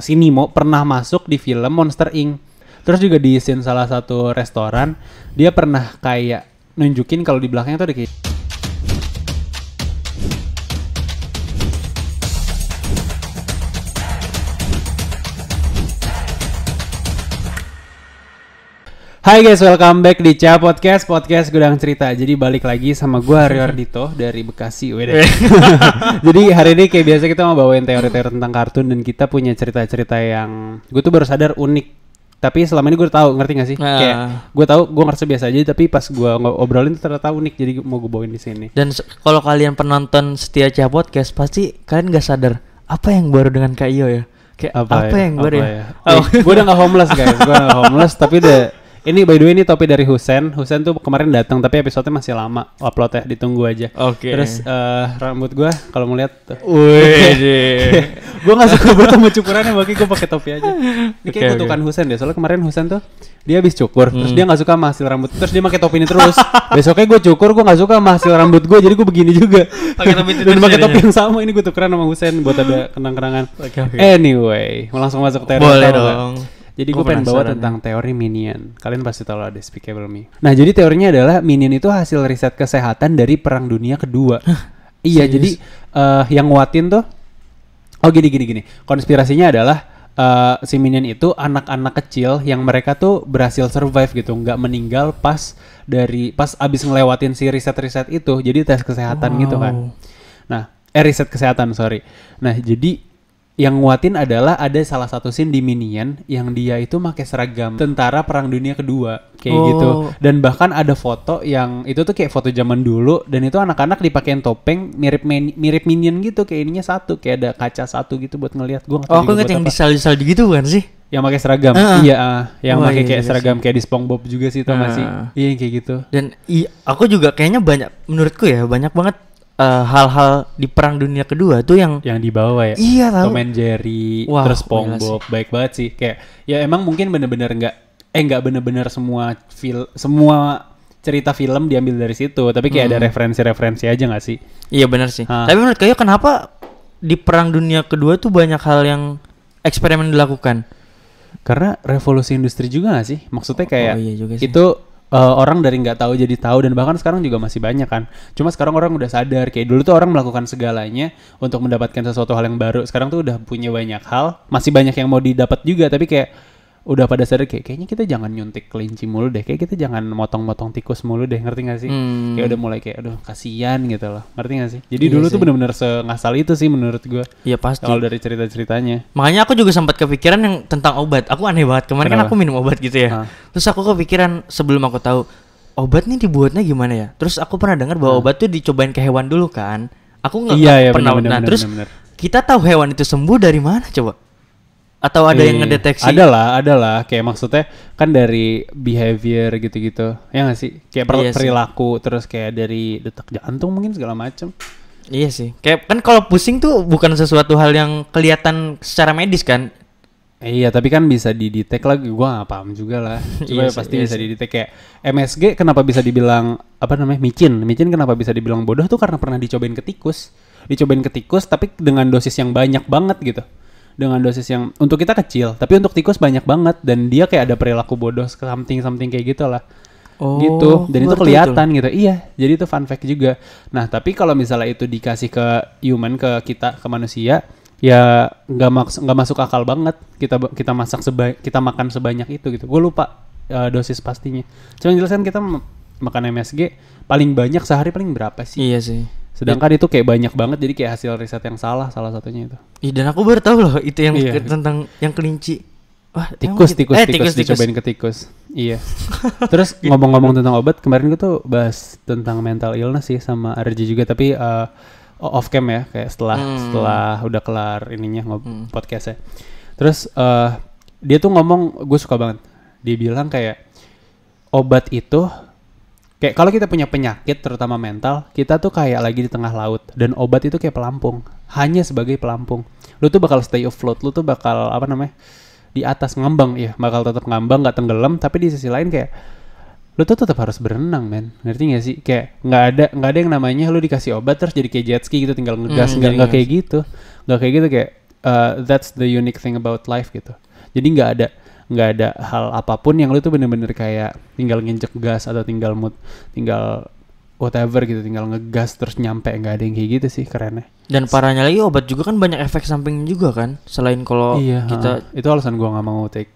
si Nemo pernah masuk di film Monster Inc. Terus juga di scene salah satu restoran dia pernah kayak nunjukin kalau di belakangnya tuh ada kayak Hai guys, welcome back di Ca Podcast, podcast Gudang Cerita. Jadi balik lagi sama gue Rio Ardito dari Bekasi. Wede. Jadi hari ini kayak biasa kita mau bawain teori-teori tentang kartun dan kita punya cerita-cerita yang gue tuh baru sadar unik. Tapi selama ini gue tahu, ngerti gak sih? Nah. Kayak gue tahu, gue ngerasa biasa aja. Tapi pas gue ngobrolin ternyata unik. Jadi mau gue bawain di sini. Dan kalau kalian penonton setia Cah Podcast pasti kalian gak sadar apa yang baru dengan Kak Iyo ya. Kayak apa, yang baru ya? Oh. gue udah gak homeless guys, gue gak homeless tapi udah ini by the way ini topi dari Husen. Husen tuh kemarin datang tapi episode-nya masih lama uploadnya ditunggu aja. Oke. Terus eh, rambut gue kalau mau lihat tuh. Wih. gue gak suka banget sama cukurannya makanya gue pakai topi aja. Ini kayak oke. kutukan Husen deh. Soalnya kemarin Husen tuh dia habis cukur, terus Hmm. dia nggak suka sama hasil rambut, terus dia pakai topi ini terus. Besoknya gue cukur, gue nggak suka sama hasil rambut gue, jadi gue begini juga. Pakai topi itu Dan terus pakai topi yang sama ini gue tukeran sama Husen buat ada kenang-kenangan. Oke, oke. Anyway, mau langsung masuk ke Boleh dong. Kak? Jadi gue pengen bawa tentang teori Minion. Kalian pasti tahu lah Despicable Me. Nah, jadi teorinya adalah Minion itu hasil riset kesehatan dari Perang Dunia Kedua. iya, Serius? jadi eh, yang nguatin tuh Oh gini gini gini. Konspirasinya adalah eh, si Minion itu anak-anak kecil yang mereka tuh berhasil survive gitu, nggak meninggal pas dari pas abis ngelewatin si riset-riset itu. Jadi tes kesehatan gitu kan. Wow. Nah, eh riset kesehatan, sorry. Nah, jadi yang nguatin adalah ada salah satu scene di Minion yang dia itu pakai seragam tentara perang dunia kedua kayak Oh. gitu. Dan bahkan ada foto yang itu tuh kayak foto zaman dulu dan itu anak-anak dipakein topeng mirip mirip Minion gitu kayak ininya satu kayak ada kaca satu gitu buat ngelihat. Gua Oh, aku buat yang apa. disal-disal gitu kan sih? yang pakai seragam. Ah. Iya, ah. yang pakai iya kayak juga seragam kayak di SpongeBob juga sih tau nggak sih? Ah. Iya, kayak gitu. Dan i- aku juga kayaknya banyak menurutku ya banyak banget eh, hal-hal di perang dunia kedua tuh yang yang dibawa ya. Iya tahu. Tom and Jerry, Wah, terus SpongeBob, baik banget sih. Kayak ya emang mungkin bener-bener nggak eh nggak bener-bener semua fil semua cerita film diambil dari situ, tapi kayak Hmm. ada referensi-referensi aja nggak sih? Iya benar sih. Ah. Tapi menurut kayu kenapa di perang dunia kedua tuh banyak hal yang eksperimen dilakukan? Karena revolusi industri juga nggak sih? Maksudnya kayak oh iya juga sih. itu eh, orang dari nggak tahu jadi tahu dan bahkan sekarang juga masih banyak kan. Cuma sekarang orang udah sadar kayak dulu tuh orang melakukan segalanya untuk mendapatkan sesuatu hal yang baru. Sekarang tuh udah punya banyak hal, masih banyak yang mau didapat juga tapi kayak udah pada sadar kayak kayaknya kita jangan nyuntik kelinci mulu deh. Kayak kita jangan motong-motong tikus mulu deh, ngerti gak sih? Hmm. Kayak udah mulai kayak aduh kasihan gitu loh. Ngerti gak sih? Jadi Iya dulu tuh sih. bener-bener sengasal itu sih menurut gua. Iya pasti. Kalau dari cerita-ceritanya. Makanya aku juga sempat kepikiran yang tentang obat. Aku aneh banget. Kemarin kan Kenapa? aku minum obat gitu ya. Ah. Terus aku kepikiran sebelum aku tahu obat nih dibuatnya gimana ya. Terus aku pernah dengar bahwa obat tuh dicobain ke hewan dulu kan. Aku nggak Ah. Iya, iya, pernah. benar-benar, nah, terus benar-benar. kita tahu hewan itu sembuh dari mana coba? Atau ada yang Eh, ngedeteksi? Ada lah, ada lah. Kayak maksudnya kan dari behavior gitu-gitu. Ya nggak sih? Kayak per- Iya sih. perilaku terus kayak dari detak jantung mungkin segala macem. Iya sih. Kayak kan kalau pusing tuh bukan sesuatu hal yang kelihatan secara medis kan. Eh, iya, tapi kan bisa didetek lagi. Gua nggak paham juga lah. Coba Iya sih, pasti iya bisa sih. didetek kayak MSG kenapa bisa dibilang apa namanya? micin. Micin kenapa bisa dibilang bodoh tuh karena pernah dicobain ke tikus. Dicobain ke tikus tapi dengan dosis yang banyak banget gitu. Dengan dosis yang untuk kita kecil, tapi untuk tikus banyak banget dan dia kayak ada perilaku bodoh something something kayak gitu lah. gitu. Dan itu kelihatan gitu. Iya jadi itu fun fact juga. Nah tapi kalau misalnya itu dikasih ke human ke kita ke manusia ya nggak maks nggak masuk akal banget kita kita masak seba kita makan sebanyak itu gitu. Gue lupa eh, dosis pastinya. Cuma yang jelas kan kita makan MSG paling banyak sehari paling berapa sih? Iya sih. Sedangkan itu kayak banyak banget jadi kayak hasil riset yang salah salah satunya itu Ih, dan aku baru tahu loh itu yang Iya. tentang yang kelinci. Wah, tikus gitu? tikus eh, tikus, dicobain ke tikus iya terus ngomong-ngomong tentang obat kemarin gue tuh bahas tentang mental illness sih sama Arji juga tapi eh, off cam ya kayak setelah Hmm. setelah udah kelar ininya ngob Hmm. podcastnya terus eh, dia tuh ngomong gue suka banget dia bilang kayak obat itu kayak kalau kita punya penyakit terutama mental kita tuh kayak lagi di tengah laut. Dan obat itu kayak pelampung. Hanya sebagai pelampung. Lu tuh bakal stay afloat. Lu tuh bakal apa namanya di atas ngambang. Ya bakal tetap ngambang nggak tenggelam. Tapi di sisi lain kayak lu tuh tetap harus berenang men. Ngerti gak sih? Kayak nggak ada nggak ada yang namanya lu dikasih obat terus jadi kayak jet ski gitu tinggal ngegas. Hmm, nggak jadi nggak kayak gitu. Nggak kayak gitu kayak uh, that's the unique thing about life gitu. Jadi nggak ada nggak ada hal apa pun yang lu tuh bener-bener kayak tinggal nginjek gas atau tinggal mood tinggal whatever gitu tinggal ngegas terus nyampe nggak ada yang kayak gitu sih kerennya. Dan parahnya lagi obat juga kan banyak efek samping juga kan selain kalau iya kita ha. itu alasan gua nggak mau take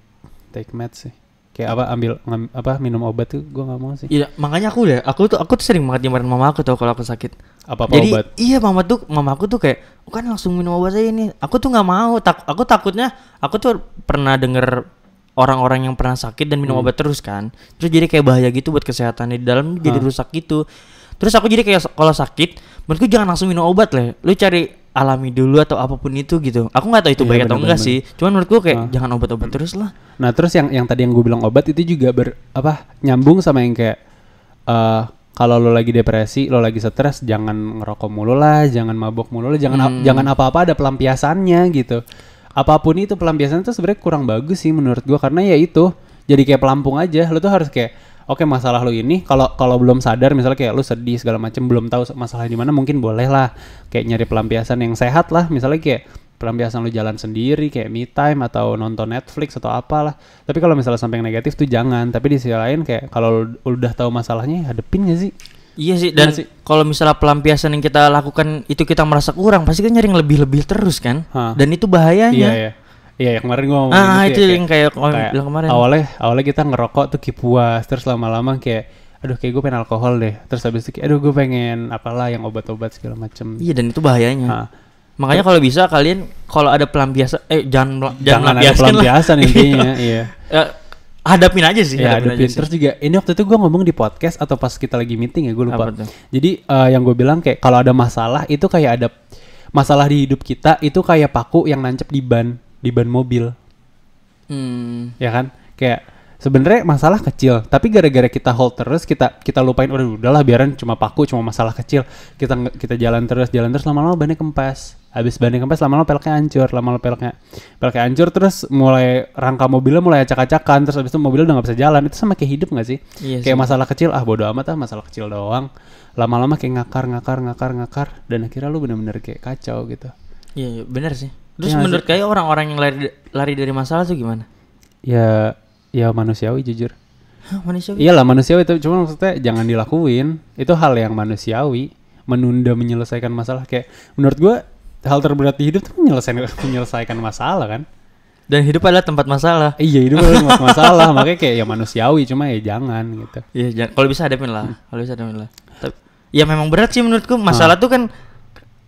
take meds sih. Kayak apa ambil ngam, apa minum obat tuh gua nggak mau sih. Iya makanya aku deh aku tuh aku tuh sering banget nyamarin mama aku tuh kalau aku sakit. Apa apa jadi obat? iya mama tuh mama aku tuh kayak "Oh, kan langsung minum obat aja ini. Aku tuh nggak mau tak aku takutnya aku tuh pernah denger orang-orang yang pernah sakit dan minum Hmm. obat terus kan terus jadi kayak bahaya gitu buat kesehatan di dalam jadi Ah. rusak gitu terus aku jadi kayak kalau sakit menurutku jangan langsung minum obat lah lu cari alami dulu atau apa pun itu gitu aku nggak tahu itu Iya, baik atau enggak sih cuman menurutku kayak Ah. jangan obat-obat terus lah Nah terus yang yang tadi yang gue bilang obat itu juga ber apa nyambung sama yang kayak eh kalau lo lagi depresi, lo lagi stres, jangan ngerokok mulu lah, jangan mabok mulu lah, jangan Hmm. jangan apa-apa ada pelampiasannya gitu. Apa pun itu pelampiasannya tuh sebenarnya kurang bagus sih menurut gua karena ya itu jadi kayak pelampung aja. Lo tuh harus kayak oke masalah lo ini kalau kalau belum sadar misalnya kayak lo sedih segala macem belum tahu masalah di mana mungkin boleh lah kayak nyari pelampiasan yang sehat lah misalnya kayak pelampiasan lu jalan sendiri kayak me time atau nonton Netflix atau apalah. Tapi kalau misalnya sampai negatif tuh jangan. Tapi di sisi lain kayak kalau udah tahu masalahnya ya hadepin gak sih? Iya sih dan Iya sih. kalau misalnya pelampiasan yang kita lakukan itu kita merasa kurang pasti kan nyari yang lebih-lebih terus kan? Hah. dan itu bahayanya. Iya ya. Iya yang kemarin gua ngomong ah gitu ya, itu yang kayak kamu kayak bilang kemarin. awalnya awalnya kita ngerokok tuh kipuas terus lama-lama kayak aduh kayak gue pengen alkohol deh. Terus habis itu kayak aduh gue pengen apalah yang obat-obat segala macem. Iya dan itu bahayanya. Hah. makanya kalau bisa kalian kalau ada pelampiasan eh jangan jangan, jangan ada pelampiasan intinya iya. Eh, hadapin aja sih. Ya hadapin hadepin aja sih. terus juga ini waktu itu gue ngomong di podcast atau pas kita lagi meeting ya gue lupa. Jadi eh, yang gue bilang kayak kalau ada masalah itu kayak ada masalah di hidup kita itu kayak paku yang nancep di ban di ban mobil. Hmm. ya kan? Kayak sebenarnya masalah kecil tapi gara-gara kita hold terus kita kita lupain udah udahlah biarin cuma paku cuma masalah kecil. Kita kita jalan terus jalan terus lama-lama bannya kempes. Habis bannya kempes lama-lama peleknya hancur lama-lama peleknya peleknya hancur terus mulai rangka mobilnya mulai acak-acakan terus habis itu mobilnya udah nggak bisa jalan. Itu sama kayak hidup nggak sih? Iya kayak masalah kecil ah bodo amat ah masalah kecil doang. Lama-lama kayak ngakar ngakar ngakar ngakar dan akhirnya lu bener-bener kayak kacau gitu. Iya iya, benar sih. Terus nggak menurut kayak orang-orang yang lari lari dari masalah tuh gimana? Ya ya manusiawi jujur Hah, manusia Iyalah manusiawi itu cuma maksudnya jangan dilakuin. Itu hal yang manusiawi. Menunda menyelesaikan masalah kayak menurut gua hal terberat di hidup tuh menyelesaikan menyelesaikan masalah kan. dan hidup adalah tempat masalah Iya itu adalah masalah makanya kayak ya manusiawi cuma ya jangan gitu. Iya, jangan kalau bisa hadapin lah. Kalau bisa hadapin lah. Tapi ya memang berat sih menurutku. Masalah tuh kan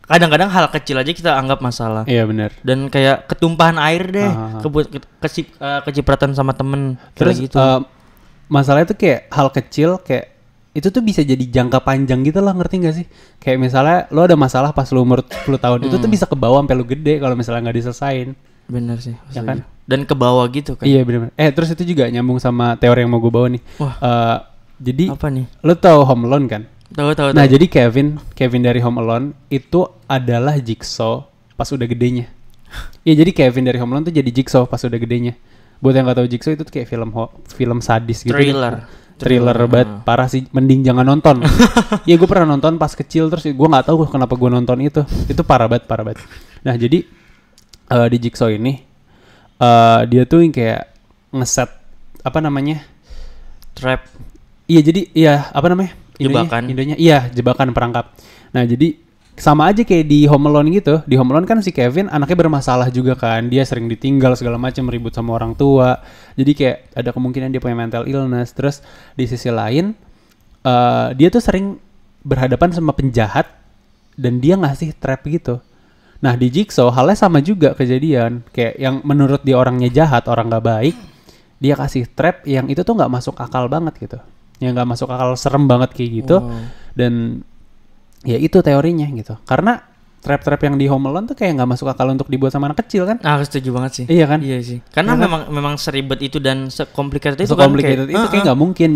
kadang-kadang hal kecil aja kita anggap masalah. Iya benar. Dan kayak ketumpahan air deh, Ah. kebu- ke, kecip- eh, kecipratan sama temen Terus gitu. eh, masalahnya tuh kayak hal kecil kayak itu tuh bisa jadi jangka panjang gitu loh ngerti gak sih? Kayak misalnya lo ada masalah pas lo umur 10 tahun itu tuh bisa ke bawah sampai lo gede kalau misalnya nggak diselesain. Bener sih. Ya kan? Dan ke bawah gitu kan. Iya benar. Eh terus itu juga nyambung sama teori yang mau gue bawa nih. Wah. Eh, jadi Apa nih? lo tau Home Alone kan? Tahu tahu Nah jadi Kevin, Kevin dari Home Alone itu adalah Jigsaw pas udah gedenya. Iya jadi Kevin dari Home Alone tuh jadi Jigsaw pas udah gedenya. Buat yang gak tahu Jigsaw itu tuh kayak film ho- film sadis gitu. Thriller. Thriller Thriller, banget ah. parah sih. Mending jangan nonton. Iya gue pernah nonton pas kecil terus gue nggak tahu kenapa gue nonton itu. Itu parah banget parah banget. Nah jadi eh, di Jigsaw ini eh dia tuh yang kayak ngeset apa namanya Trap. Iya jadi iya apa namanya? Jebakan. Indonya iya jebakan perangkap. Nah jadi sama aja kayak di Home Alone gitu. Di Home Alone kan si Kevin anaknya bermasalah juga kan. Dia sering ditinggal segala macam ribut sama orang tua. Jadi kayak ada kemungkinan dia punya mental illness. Terus di sisi lain eh dia tuh sering berhadapan sama penjahat dan dia ngasih trap gitu. Nah di Jigsaw halnya sama juga kejadian. Kayak yang menurut dia orangnya jahat, orang nggak baik, dia kasih trap yang itu tuh nggak masuk akal banget gitu. Yang nggak masuk akal serem banget kayak gitu. Wow. Dan ya itu teorinya gitu. Karena trap-trap yang di Home Alone tuh kayak nggak masuk akal untuk dibuat sama anak kecil kan? Ah, setuju banget sih. Iya kan? Iya sih. Karena Iya kan? memang memang seribet itu dan sekomplikated itu So kan itu Ah, kayak ah. nggak mungkin.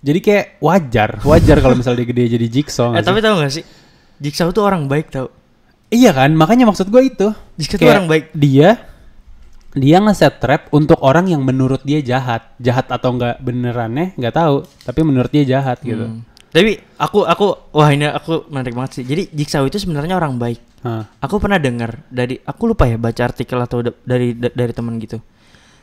Jadi, kayak wajar, wajar kalau misalnya dia gede jadi Jigsaw. Eh nggak sih? tapi tahu gak sih? Jigsaw tuh orang baik tau. Iya kan, makanya maksud gue itu. Jigsaw tuh orang baik. Dia dia ngeset trap untuk orang yang menurut dia jahat, jahat atau enggak benerannya nggak tahu, tapi menurut dia jahat gitu. Hmm. Tapi aku aku wah ini aku menarik banget sih. Jadi Jigsaw itu sebenarnya orang baik. Hah. Aku pernah dengar dari aku lupa ya baca artikel atau da- dari da- dari teman gitu.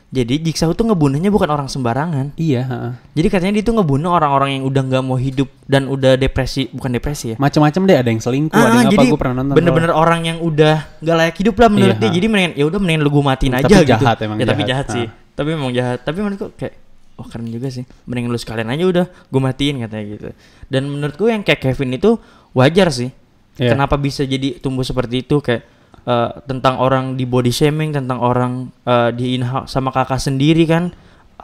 Jadi Jigsaw tuh ngebunuhnya bukan orang sembarangan. Iya, heeh. Jadi katanya dia tuh ngebunuh orang-orang yang udah nggak mau hidup dan udah depresi, bukan depresi ya. Macam-macam deh, ada yang selingkuh, ada Ah, yang apa jadi gue pernah nonton. bener-bener orang yang udah nggak layak hidup lah menurut Iya, dia. Jadi mendingan ya udah mendingan lu gue matiin Tapi aja gitu. jahat, emang ya tapi jahat, jahat sih. Tapi memang jahat. Tapi menurutku kayak wah keren juga sih. Mendingan lu sekalian aja udah gue matiin katanya gitu. Dan menurutku yang kayak Kevin itu wajar sih. Iya. Kenapa bisa jadi tumbuh seperti itu kayak eh, tentang orang di body shaming, tentang orang eh, dihina sama kakak sendiri kan.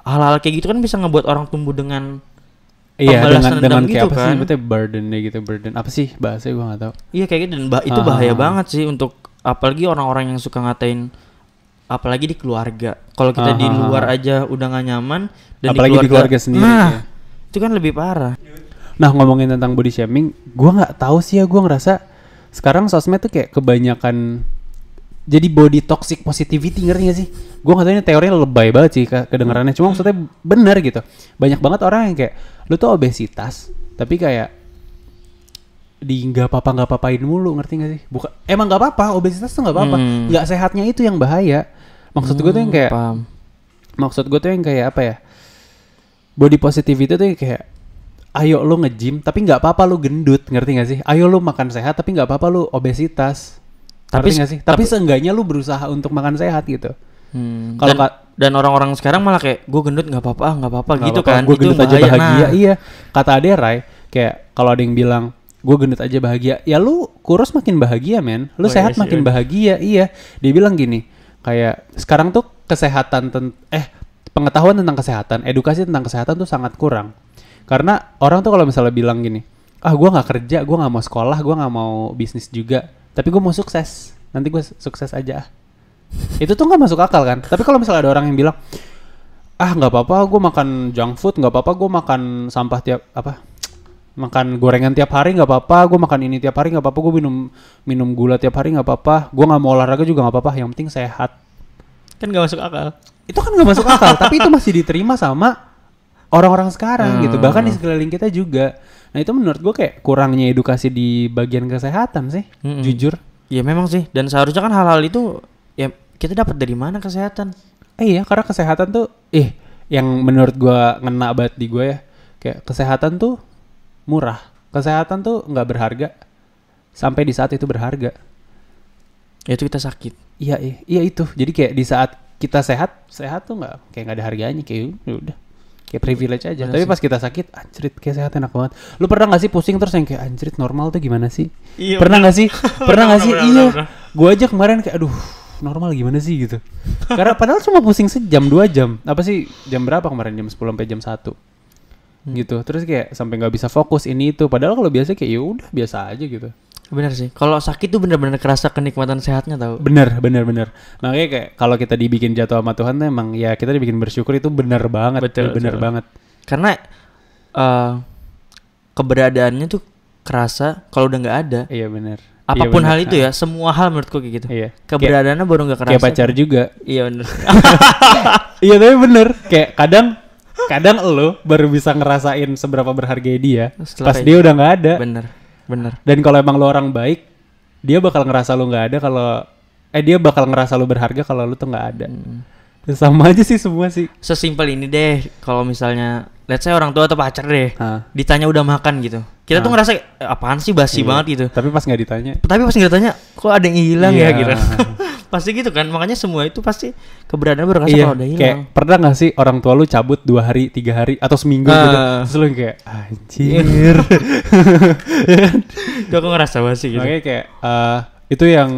Hal-hal kayak gitu kan bisa ngebuat orang tumbuh dengan Iya, dengan dengan kayak gitu apa sih kan. sebetulnya burden deh gitu, burden. Apa sih bahasanya gue gak tahu. Iya kayak gitu dan bah- itu Ah, bahaya ah, ah. banget sih untuk apalagi orang-orang yang suka ngatain apalagi di keluarga. Kalau kita di Ah, ah, luar aja udah gak nyaman dan Apalagi di keluarga sendiri, Nah, iya. itu kan lebih parah. Nah ngomongin tentang body shaming, gue nggak tahu sih ya gue ngerasa sekarang sosmed tuh kayak kebanyakan jadi body toxic positivity ngerti gak sih? Gue nggak tahu ini teorinya lebay banget sih ke- kedengarannya, cuma maksudnya benar gitu. Banyak banget orang yang kayak lu tuh obesitas, tapi kayak di nggak apa-apa nggak papain mulu ngerti gak sih? Bukan emang nggak apa-apa obesitas tuh nggak apa-apa, Hmm. nggak sehatnya itu yang bahaya. Maksud gue tuh yang Hmm, kayak paham. maksud gue tuh yang kayak apa ya body positivity tuh yang kayak ayo lu nge-gym tapi nggak apa-apa lu gendut ngerti gak sih ayo lu makan sehat tapi nggak apa-apa lu obesitas Tapi tapi sih? tapi, seenggaknya lu berusaha untuk makan sehat gitu. Hmm, Kalau dan, dan orang-orang sekarang malah kayak gue gendut nggak apa-apa nggak apa-apa gitu apa-apa, kan. gue gendut aja bahaya. bahagia. Nah, iya. Kata Ade Rai kayak kalau ada yang bilang gue gendut aja bahagia ya lu kurus makin bahagia men. Lu Oh, iya sehat sih, makin iya. bahagia iya. Dia bilang gini kayak sekarang tuh kesehatan ten- eh pengetahuan tentang kesehatan edukasi tentang kesehatan tuh sangat kurang. Karena orang tuh kalau misalnya bilang gini ah gue nggak kerja gue nggak mau sekolah gue nggak mau bisnis juga tapi gue mau sukses nanti gue sukses aja ah." itu tuh nggak masuk akal kan tapi kalau misalnya ada orang yang bilang ah nggak apa-apa gue makan junk food nggak apa-apa gue makan sampah tiap apa makan gorengan tiap hari nggak apa-apa gue makan ini tiap hari nggak apa-apa gue minum minum gula tiap hari nggak apa-apa gue nggak mau olahraga juga nggak apa-apa yang penting sehat kan nggak masuk akal. itu kan nggak masuk akal tapi itu masih diterima sama orang-orang sekarang gitu bahkan di Hmm. sekeliling kita juga nah itu menurut gue kayak kurangnya edukasi di bagian kesehatan sih Mm-mm. jujur Ya memang sih dan seharusnya kan hal-hal itu ya kita dapat dari mana kesehatan? Eh, iya karena kesehatan tuh eh yang menurut gua ngena banget di gua ya kayak kesehatan tuh murah kesehatan tuh nggak berharga sampai di saat itu berharga Ya itu kita sakit. iya iya, iya itu jadi kayak di saat kita sehat sehat tuh nggak kayak nggak ada harganya kayak ya udah kayak privilege aja Bener tapi sih. pas kita sakit anjrit kayak sehat enak banget. Lu pernah nggak sih pusing terus yang kayak anjrit normal tuh gimana sih? Iya, pernah nggak sih? Pernah nggak sih? Iya. gua aja kemarin kayak aduh normal gimana sih? gitu. Karena padahal cuma pusing sejam dua jam. Apa sih jam berapa kemarin? Jam 10 sampai jam 1 Hmm. gitu. Terus kayak sampai nggak bisa fokus ini itu. Padahal kalau biasa kayak ya udah biasa aja gitu Bener sih. Kalau sakit tuh bener-bener kerasa kenikmatan sehatnya tau. bener bener bener makanya kayak kalau kita dibikin jatuh sama Tuhan tuh emang ya kita dibikin bersyukur itu bener banget Betul, bener betul. banget Karena eh keberadaannya tuh kerasa kalau udah nggak ada. iya bener Apa pun Iya, hal bener. itu ya, semua hal menurutku kayak gitu. iya kayak, Keberadaannya baru nggak kerasa. kayak pacar juga Iya bener. iya tapi bener kayak kadang kadang lo baru bisa ngerasain seberapa berharga dia Setelah pas dia udah nggak ada bener, bener. dan kalau emang lo orang baik dia bakal ngerasa lo nggak ada kalau eh dia bakal ngerasa lo berharga kalau lo tuh nggak ada Hmm. sama aja sih semua sih Sesimpel ini deh, kalau misalnya, let's say orang tua atau pacar deh, Hah. ditanya udah makan gitu, kita tuh Ah. ngerasa "Eh, apaan sih basi Iya. banget gitu. tapi pas nggak ditanya Tapi pas nggak tanya, kok ada yang hilang Iya. ya gitu. pasti gitu kan, makanya semua itu pasti keberadaan kerasa iya kalau udah kayak hilang. pernah nggak sih orang tua lu cabut dua hari tiga hari atau seminggu gitu Ah. terus lu kayak anjir Itu aku ngerasa basi gitu. makanya kayak eh, itu yang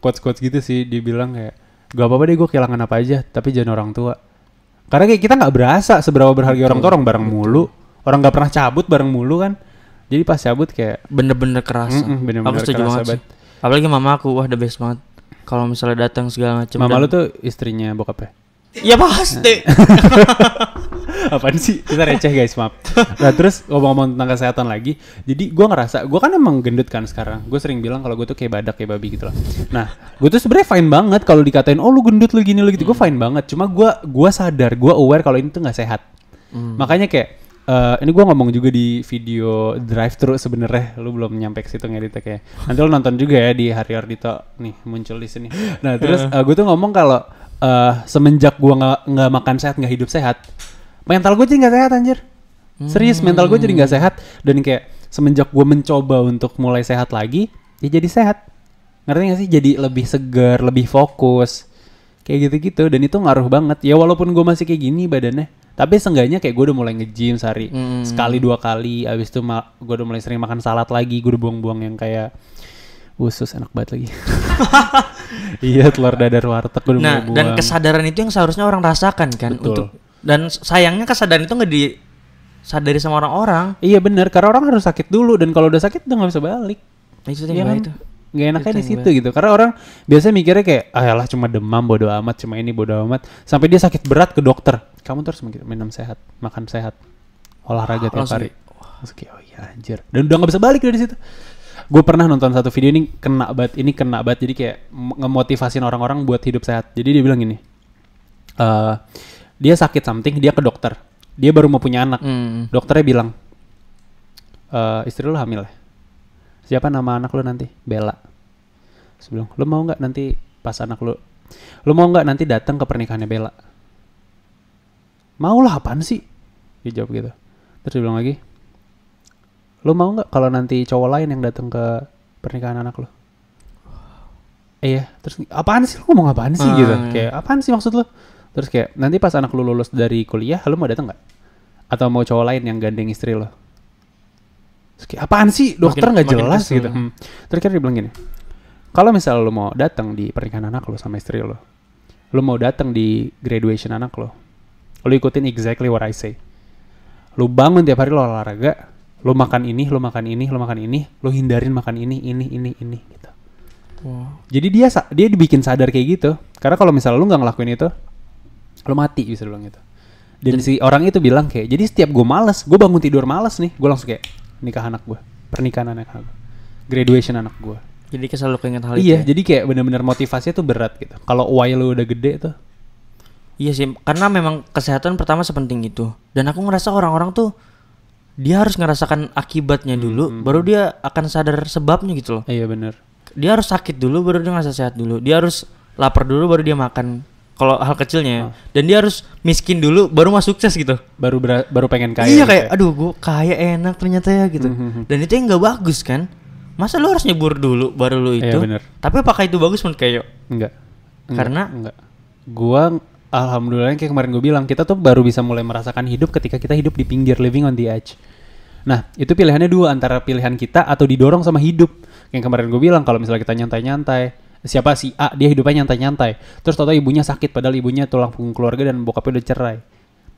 quotes quotes gitu sih dibilang kayak gak apa-apa deh gue kehilangan apa aja tapi jangan orang tua karena kayak kita nggak berasa seberapa berharga orang tua orang bareng mulu orang nggak pernah cabut bareng mulu kan jadi pas cabut kayak Bener-bener kerasa. Mm-mm, bener-bener aku setuju banget sih. Apalagi mama aku, wah the best banget. Kalau misalnya datang segala macam. mama dan- lu tuh istrinya bokapnya Ya pasti. Apaan sih? Kita receh guys, maaf. Nah terus ngomong-ngomong tentang kesehatan lagi, jadi gua ngerasa, gua kan emang gendut kan sekarang. Gue sering bilang kalau gue tuh kayak badak kayak babi gitu lah. Nah, gue tuh sebenarnya fine banget kalau dikatain, oh lu gendut lu gini lu gitu. Gue fine banget. Cuma gua gua sadar, gua aware kalau ini tuh nggak sehat. Hmm. Makanya kayak eh, ini gua ngomong juga di video drive thru sebenarnya lu belum nyampe ke situ ngeditnya kayak nanti lu nonton juga ya di Hari Ardito nih muncul di sini nah terus eh, gue tuh ngomong kalau eh, semenjak gua nggak nggak makan sehat nggak hidup sehat mental gue jadi nggak sehat anjir. Serius mental gue jadi nggak sehat. Dan kayak semenjak gue mencoba untuk mulai sehat lagi ya jadi sehat. Ngerti gak sih? Jadi lebih segar lebih fokus. Kayak gitu-gitu. Dan itu ngaruh banget. Ya walaupun gue masih kayak gini badannya tapi seenggaknya kayak gue udah mulai nge-gym sehari Hmm. sekali dua kali. Abis itu gue udah mulai sering makan salad lagi. Gue udah buang-buang yang kayak usus. Enak banget lagi. Iya telur dadar warteg gue udah Nah, mulai dan buang. kesadaran itu yang seharusnya orang rasakan kan Betul. untuk dan sayangnya kesadaran itu nggak disadari sama orang-orang. iya bener karena orang harus sakit dulu dan kalau udah sakit udah nggak bisa balik Nah, itu yang kan? itu. Gak enaknya di situ gitu. Karena orang biasanya mikirnya kayak, ah yalah cuma demam bodo amat, cuma ini bodo amat. Sampai dia sakit berat ke dokter. Kamu terus minum sehat, makan sehat, olahraga tiap langsung hari. Langsung kayak, oh iya anjir. Dan udah gak bisa balik dari situ. Gue pernah nonton satu video ini kena banget, ini kena banget. Jadi kayak ngemotivasin orang-orang buat hidup sehat. Jadi dia bilang gini, eh dia sakit something, dia ke dokter. Dia baru mau punya anak. Hmm. Dokternya bilang, "Eh, istri lu hamil ya? Siapa nama anak lu nanti? Bella. Sebelum, lu mau nggak nanti pas anak lu, lu mau nggak nanti datang ke pernikahannya Bella? Mau lah apaan sih? Dia jawab gitu. Terus dia bilang lagi, lu mau nggak kalau nanti cowok lain yang datang ke pernikahan anak lu? Iya, terus apaan sih lu ngomong apaan sih Ah, gitu? iya. Kayak apaan sih maksud lu? Terus kayak nanti pas anak lu lulus dari kuliah, lu mau datang nggak? Atau mau cowok lain yang gandeng istri lo? Terus kayak, apaan sih? Dokter Makin- nggak makin jelas kesel. gitu. Hmm. Terus kan dia bilang gini, kalau misal lu mau datang di pernikahan anak lo sama istri lo, lu mau datang di graduation anak lo, lu ikutin exactly what I say. Lu bangun tiap hari lo olahraga, lu makan ini, lu makan ini, lu makan ini, lu hindarin makan ini, ini, ini, ini gitu. Wow. Jadi dia dia dibikin sadar kayak gitu. Karena kalau misalnya lu nggak ngelakuin itu, lu mati bisa bilang gitu. Dan, si orang itu bilang kayak, jadi setiap gue males, gue bangun tidur males nih, gue langsung kayak nikah anak gue, pernikahan anak gue, graduation anak gue. Jadi kayak selalu keinget hal itu. Iya, ya? jadi kayak bener-bener motivasinya tuh berat gitu. Kalau why lu udah gede tuh, Iya sih, karena memang kesehatan pertama sepenting itu. Dan aku ngerasa orang-orang tuh dia harus ngerasakan akibatnya Hmm, dulu, baru dia akan sadar sebabnya gitu loh. iya bener. Dia harus sakit dulu, baru dia ngerasa sehat dulu. Dia harus lapar dulu, baru dia makan. Kalau hal kecilnya, ya. dan dia harus miskin dulu, baru masuk sukses gitu. Baru baru pengen kaya. iya gitu kayak, ya. aduh, gue kaya enak ternyata ya gitu. Mhm. Dan itu yang nggak bagus kan? Masa lu harus nyebur dulu, baru lu Iya, itu? bener. Tapi apakah itu bagus menurut kayak? Enggak. Enggak, Karena? enggak. Gua alhamdulillah kayak kemarin gue bilang kita tuh baru bisa mulai merasakan hidup ketika kita hidup di pinggir living on the edge. Nah, itu pilihannya dua antara pilihan kita atau didorong sama hidup. Yang kemarin gue bilang kalau misalnya kita nyantai-nyantai, siapa si A dia hidupnya nyantai-nyantai. Terus tau ibunya sakit padahal ibunya tulang punggung keluarga dan bokapnya udah cerai.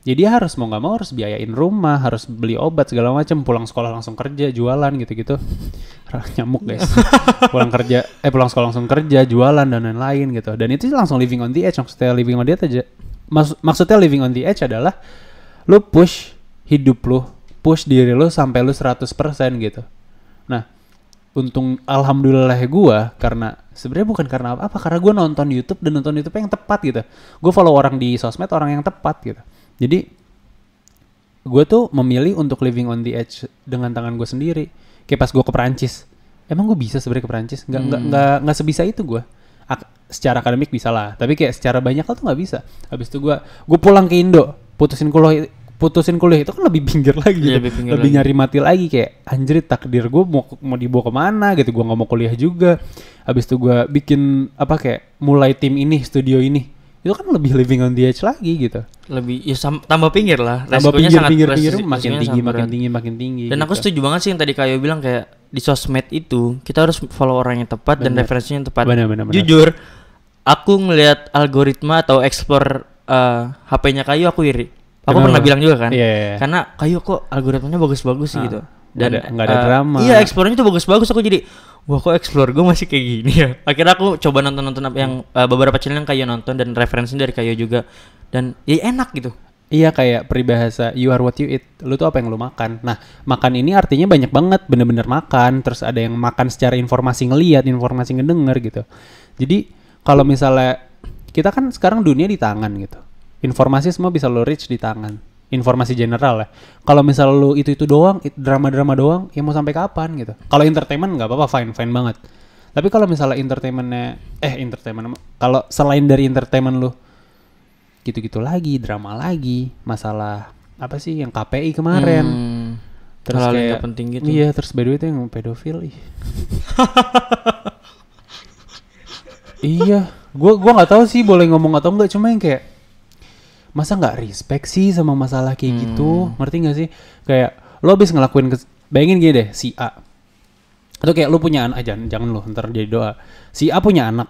Jadi harus mau nggak mau harus biayain rumah, harus beli obat segala macam, pulang sekolah langsung kerja, jualan gitu-gitu. Nyamuk guys. pulang kerja, eh pulang sekolah langsung kerja, jualan dan lain-lain gitu. Dan itu langsung living on the edge. Maksudnya living on the edge aja. Maksud, maksudnya living on the edge adalah lu push hidup lu, push diri lu sampai lu 100% gitu. Untung alhamdulillah gua karena sebenarnya bukan karena apa-apa karena gua nonton YouTube dan nonton YouTube yang tepat gitu. Gue follow orang di sosmed orang yang tepat gitu. Jadi gue tuh memilih untuk living on the edge dengan tangan gue sendiri. Kayak pas gue ke Perancis, emang gue bisa sebenarnya ke Perancis? Nggak nggak Hmm. nggak nggak sebisa itu gue. Ak- secara akademik bisa lah, tapi kayak secara banyak hal tuh nggak bisa. Habis itu gue gue pulang ke Indo, putusin kuliah putusin kuliah itu kan lebih pinggir lagi, gitu. Iya, lebih pinggir lebih lagi. nyari mati lagi kayak anjir takdir gue mau mau dibawa ke mana gitu, gue nggak mau kuliah juga. Habis itu gue bikin apa kayak mulai tim ini, studio ini, itu kan lebih living on the edge lagi gitu. lebih ya sam- tambah pinggir lah Tambah pinggir sangat- pinggir pinggir makin tinggi makin berat. tinggi makin tinggi. dan aku gitu. setuju banget sih yang tadi kayo bilang kayak di sosmed itu kita harus follow orang yang tepat dan Bener. referensinya yang tepat Bener, bener, bener. jujur aku ngelihat algoritma atau explore eh, HP-nya kayu aku iri aku Kenapa? pernah bilang juga kan Iya, iya, iya. karena kayu kok algoritmanya bagus-bagus sih Ah, gitu nggak ada- nggak ada eh, drama. iya explore-nya tuh bagus-bagus aku jadi wah kok explore gue masih kayak gini ya akhirnya aku coba nonton-nonton apa yang eh, beberapa channel yang kayu nonton dan referensinya dari kayu juga dan ya enak gitu Iya kayak peribahasa you are what you eat. Lu tuh apa yang lu makan. Nah, makan ini artinya banyak banget bener-bener makan. Terus ada yang makan secara informasi ngeliat, informasi ngedenger gitu. Jadi kalau misalnya kita kan sekarang dunia di tangan gitu. Informasi semua bisa lo reach di tangan. informasi general ya. Kalau misal lu itu itu doang, it- drama-drama doang, ya mau sampai kapan gitu. Kalau entertainment nggak apa-apa, fine fine banget. Tapi kalau misalnya entertainmentnya, eh entertainment, kalau selain dari entertainment lu, gitu-gitu lagi, drama lagi, masalah apa sih yang KPI kemarin. Hmm, Terus yang kayak nggak penting gitu. Iya, terus by the way itu yang pedofil. Ih. iya, gua gua nggak tahu sih boleh ngomong atau enggak, cuma yang kayak masa nggak respect sih sama masalah kayak gitu, Hmm. ngerti nggak sih? Kayak lo habis ngelakuin, kes- bayangin gini deh, si A, atau kayak lo punya anak, jangan jangan lo, ntar jadi doa. Si A punya anak,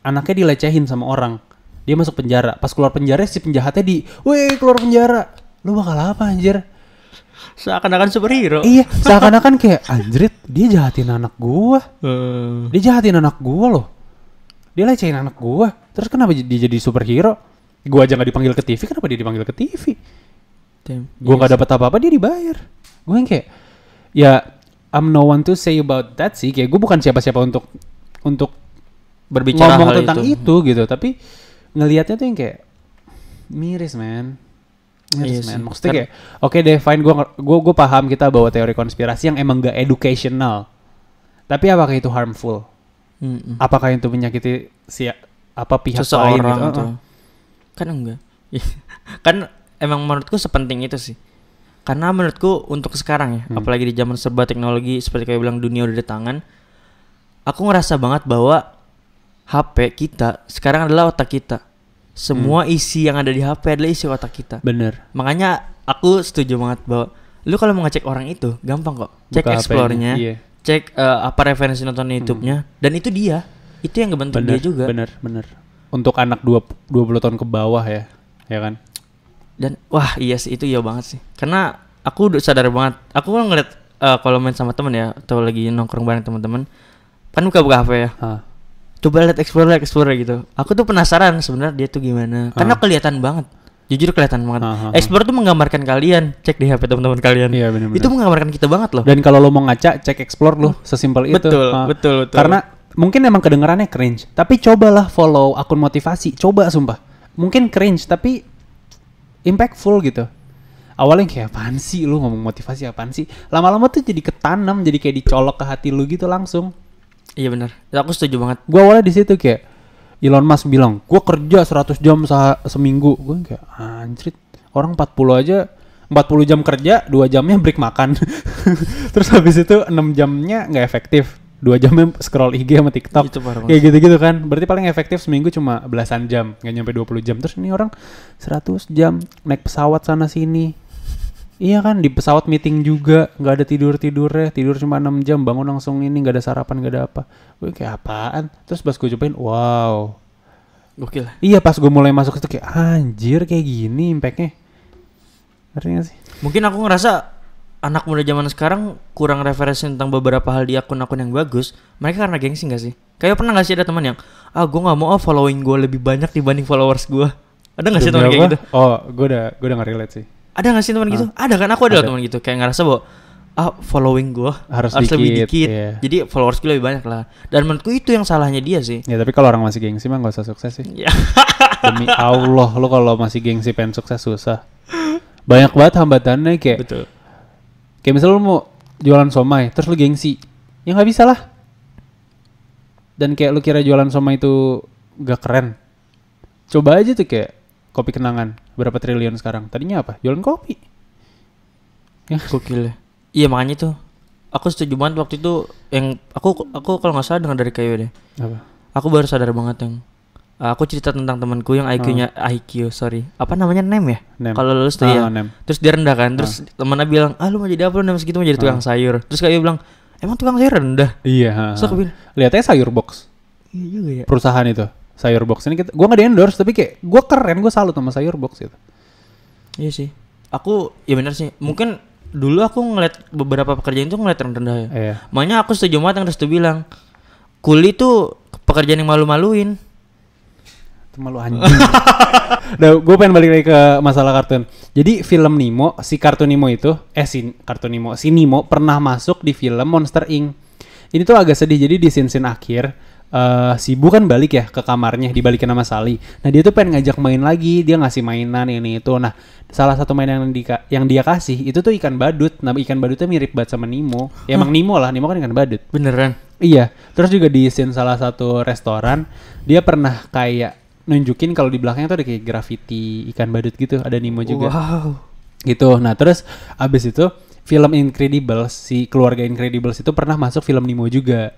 anaknya dilecehin sama orang, dia masuk penjara, pas keluar penjara si penjahatnya di, weh keluar penjara, lo bakal apa anjir? Seakan-akan superhero. Iya, seakan-akan kayak anjrit dia jahatin anak gua. Eh, Dia jahatin anak gua loh. Dia lecehin anak gua. Terus kenapa dia jadi superhero? Gua aja nggak dipanggil ke TV, kenapa dia dipanggil ke TV? damn. Gua nggak dapat apa-apa, dia dibayar. Gua yang kayak ya I'm no one to say about that sih. Kayak gua bukan siapa-siapa untuk untuk berbicara ngomong hal tentang itu. itu. gitu, tapi ngelihatnya tuh yang kayak miris, man. Miris, Iya man. Maksudnya Kan- kayak oke deh, fine gua gua paham kita bawa teori konspirasi yang emang gak educational. Tapi apakah itu harmful? Mm-mm. Apakah itu menyakiti si apa pihak lain seseorang gitu? tuh. Uh-uh. Kan enggak. kan emang menurutku sepenting itu sih. Karena menurutku untuk sekarang ya, Hmm. apalagi di zaman serba teknologi seperti kayak bilang dunia udah di tangan, aku ngerasa banget bahwa HP kita sekarang adalah otak kita. Semua Hmm. isi yang ada di HP adalah isi otak kita. Bener. Makanya aku setuju banget bahwa lu kalau mau ngecek orang itu gampang kok. Cek explore-nya, Iya. cek eh, apa referensi nonton YouTube-nya dan itu dia. Itu yang ngebentuk Bener, dia juga. bener, bener. Untuk anak dua 20 tahun ke bawah ya, ya kan? Dan wah iya sih itu iya banget sih. Karena aku udah sadar banget. Aku kan ngeliat eh, kalau main sama temen ya atau lagi nongkrong bareng teman-teman kan buka-buka HP ya. Hah. Coba lihat explore lihat explore gitu. Aku tuh penasaran sebenarnya dia tuh gimana. Karena Ah. kelihatan banget. Jujur kelihatan banget. Ah, ah, ah. Explore tuh menggambarkan kalian. Cek di HP teman-teman kalian. Iya bener-bener. Itu menggambarkan kita banget loh. Dan kalau lo mau ngaca, cek explore lo, sesimpel itu. Betul, Ah. betul, betul. Karena mungkin emang kedengarannya cringe, tapi cobalah follow akun motivasi, coba sumpah. Mungkin cringe tapi impactful gitu. Awalnya kayak apaan sih lu ngomong motivasi apaan sih? Lama-lama tuh jadi ketanam, jadi kayak dicolok ke hati lu gitu langsung. Iya benar. Aku setuju banget. Gua awalnya di situ kayak Elon Musk bilang, gua kerja 100 jam se- seminggu. Gua kayak anjrit, orang 40 aja 40 jam kerja, 2 jamnya break makan. Terus habis itu 6 jamnya nggak efektif. 2 jamnya scroll IG sama TikTok. Itu parah Kayak gitu-gitu kan. Berarti paling efektif seminggu cuma belasan jam, nggak nyampe 20 jam. Terus ini orang 100 jam naik pesawat sana sini. Iya kan? Di pesawat meeting juga. Nggak ada tidur tidurnya tidur cuma 6 jam. Bangun langsung ini. Nggak ada sarapan nggak ada apa. Gue kayak apaan? Terus pas gue cobain wow. Gokil. iya pas gue mulai masuk itu kayak anjir kayak gini impactnya. Ngerti gak sih? Mungkin aku ngerasa anak muda zaman sekarang kurang referensi tentang beberapa hal di akun-akun yang bagus. Mereka karena gengsi gak sih? Kayak pernah gak sih ada teman yang ah gue nggak mau ah following gue lebih banyak dibanding followers gue. Ada gak sih teman kayak gitu? oh gue udah gue udah nggak relate sih Ada gak sih teman gitu? Ada kan? Aku ada Ada. teman gitu. Kayak ngerasa bahwa ah following gue Harus lebih dikit, dikit. iya. Jadi followers gue lebih banyak lah. Dan menurutku itu yang salahnya dia sih. ya tapi kalau orang masih gengsi mah gak usah sukses sih Ya. demi Allah lo kalau masih gengsi pengen sukses susah banyak banget hambatannya kayak Betul. Kayak misalnya lu mau jualan somai, terus lu gengsi. Ya nggak bisa lah. Dan kayak lu kira jualan somai itu gak keren. Coba aja tuh kayak kopi kenangan. Berapa triliun sekarang? Tadinya apa? Jualan kopi. Ya. Gokil ya. Iya makanya tuh. Aku setuju banget waktu itu yang aku aku kalau nggak salah dengar dari kayu deh. Apa? Aku baru sadar banget yang uh, aku cerita tentang temanku yang IQ-nya IQ sorry. Apa namanya? Nem ya? Kalau lulus tuh Ah, ya nem. terus dia rendah kan? Terus temannya bilang ah lu mau jadi apa? Lu nem segitu mau jadi tukang sayur. Terus kayak bilang emang tukang sayur rendah? Iya. ha, terus aku bilang Lihatnya sayur box. Iya juga ya. Perusahaan itu. Sayur box. Ini kita, gua nggak di endorse tapi kayak gua keren, gua salut sama sayur box itu. iya sih. Aku ya benar sih. Mungkin dulu aku ngeliat beberapa pekerjaan itu ngeliat rendah ya. Iya. makanya aku setuju banget yang Restu bilang. Kuli tuh pekerjaan yang malu-maluin Itu malu anjing. Nah, gue pengen balik lagi ke masalah kartun. Jadi film Nemo, si kartun Nemo itu, eh si kartun Nemo, si Nemo pernah masuk di film Monster Inc. Ini tuh agak sedih. Jadi di scene-scene akhir, eh si Bu kan balik ya ke kamarnya dibalikin sama Sally. Nah dia tuh pengen ngajak main lagi, dia ngasih mainan ini itu. Nah salah satu mainan yang, dika- yang dia kasih itu tuh ikan badut. Nah ikan badutnya mirip banget sama Nemo. Ya emang Nemo lah, Nemo kan ikan badut. Beneran. Iya, terus juga di scene salah satu restoran dia pernah kayak nunjukin kalau di belakangnya tuh ada kayak graffiti ikan badut gitu, ada Nemo juga. Wow. Gitu. Nah, terus abis itu film Incredibles si keluarga Incredibles itu pernah masuk film Nemo juga.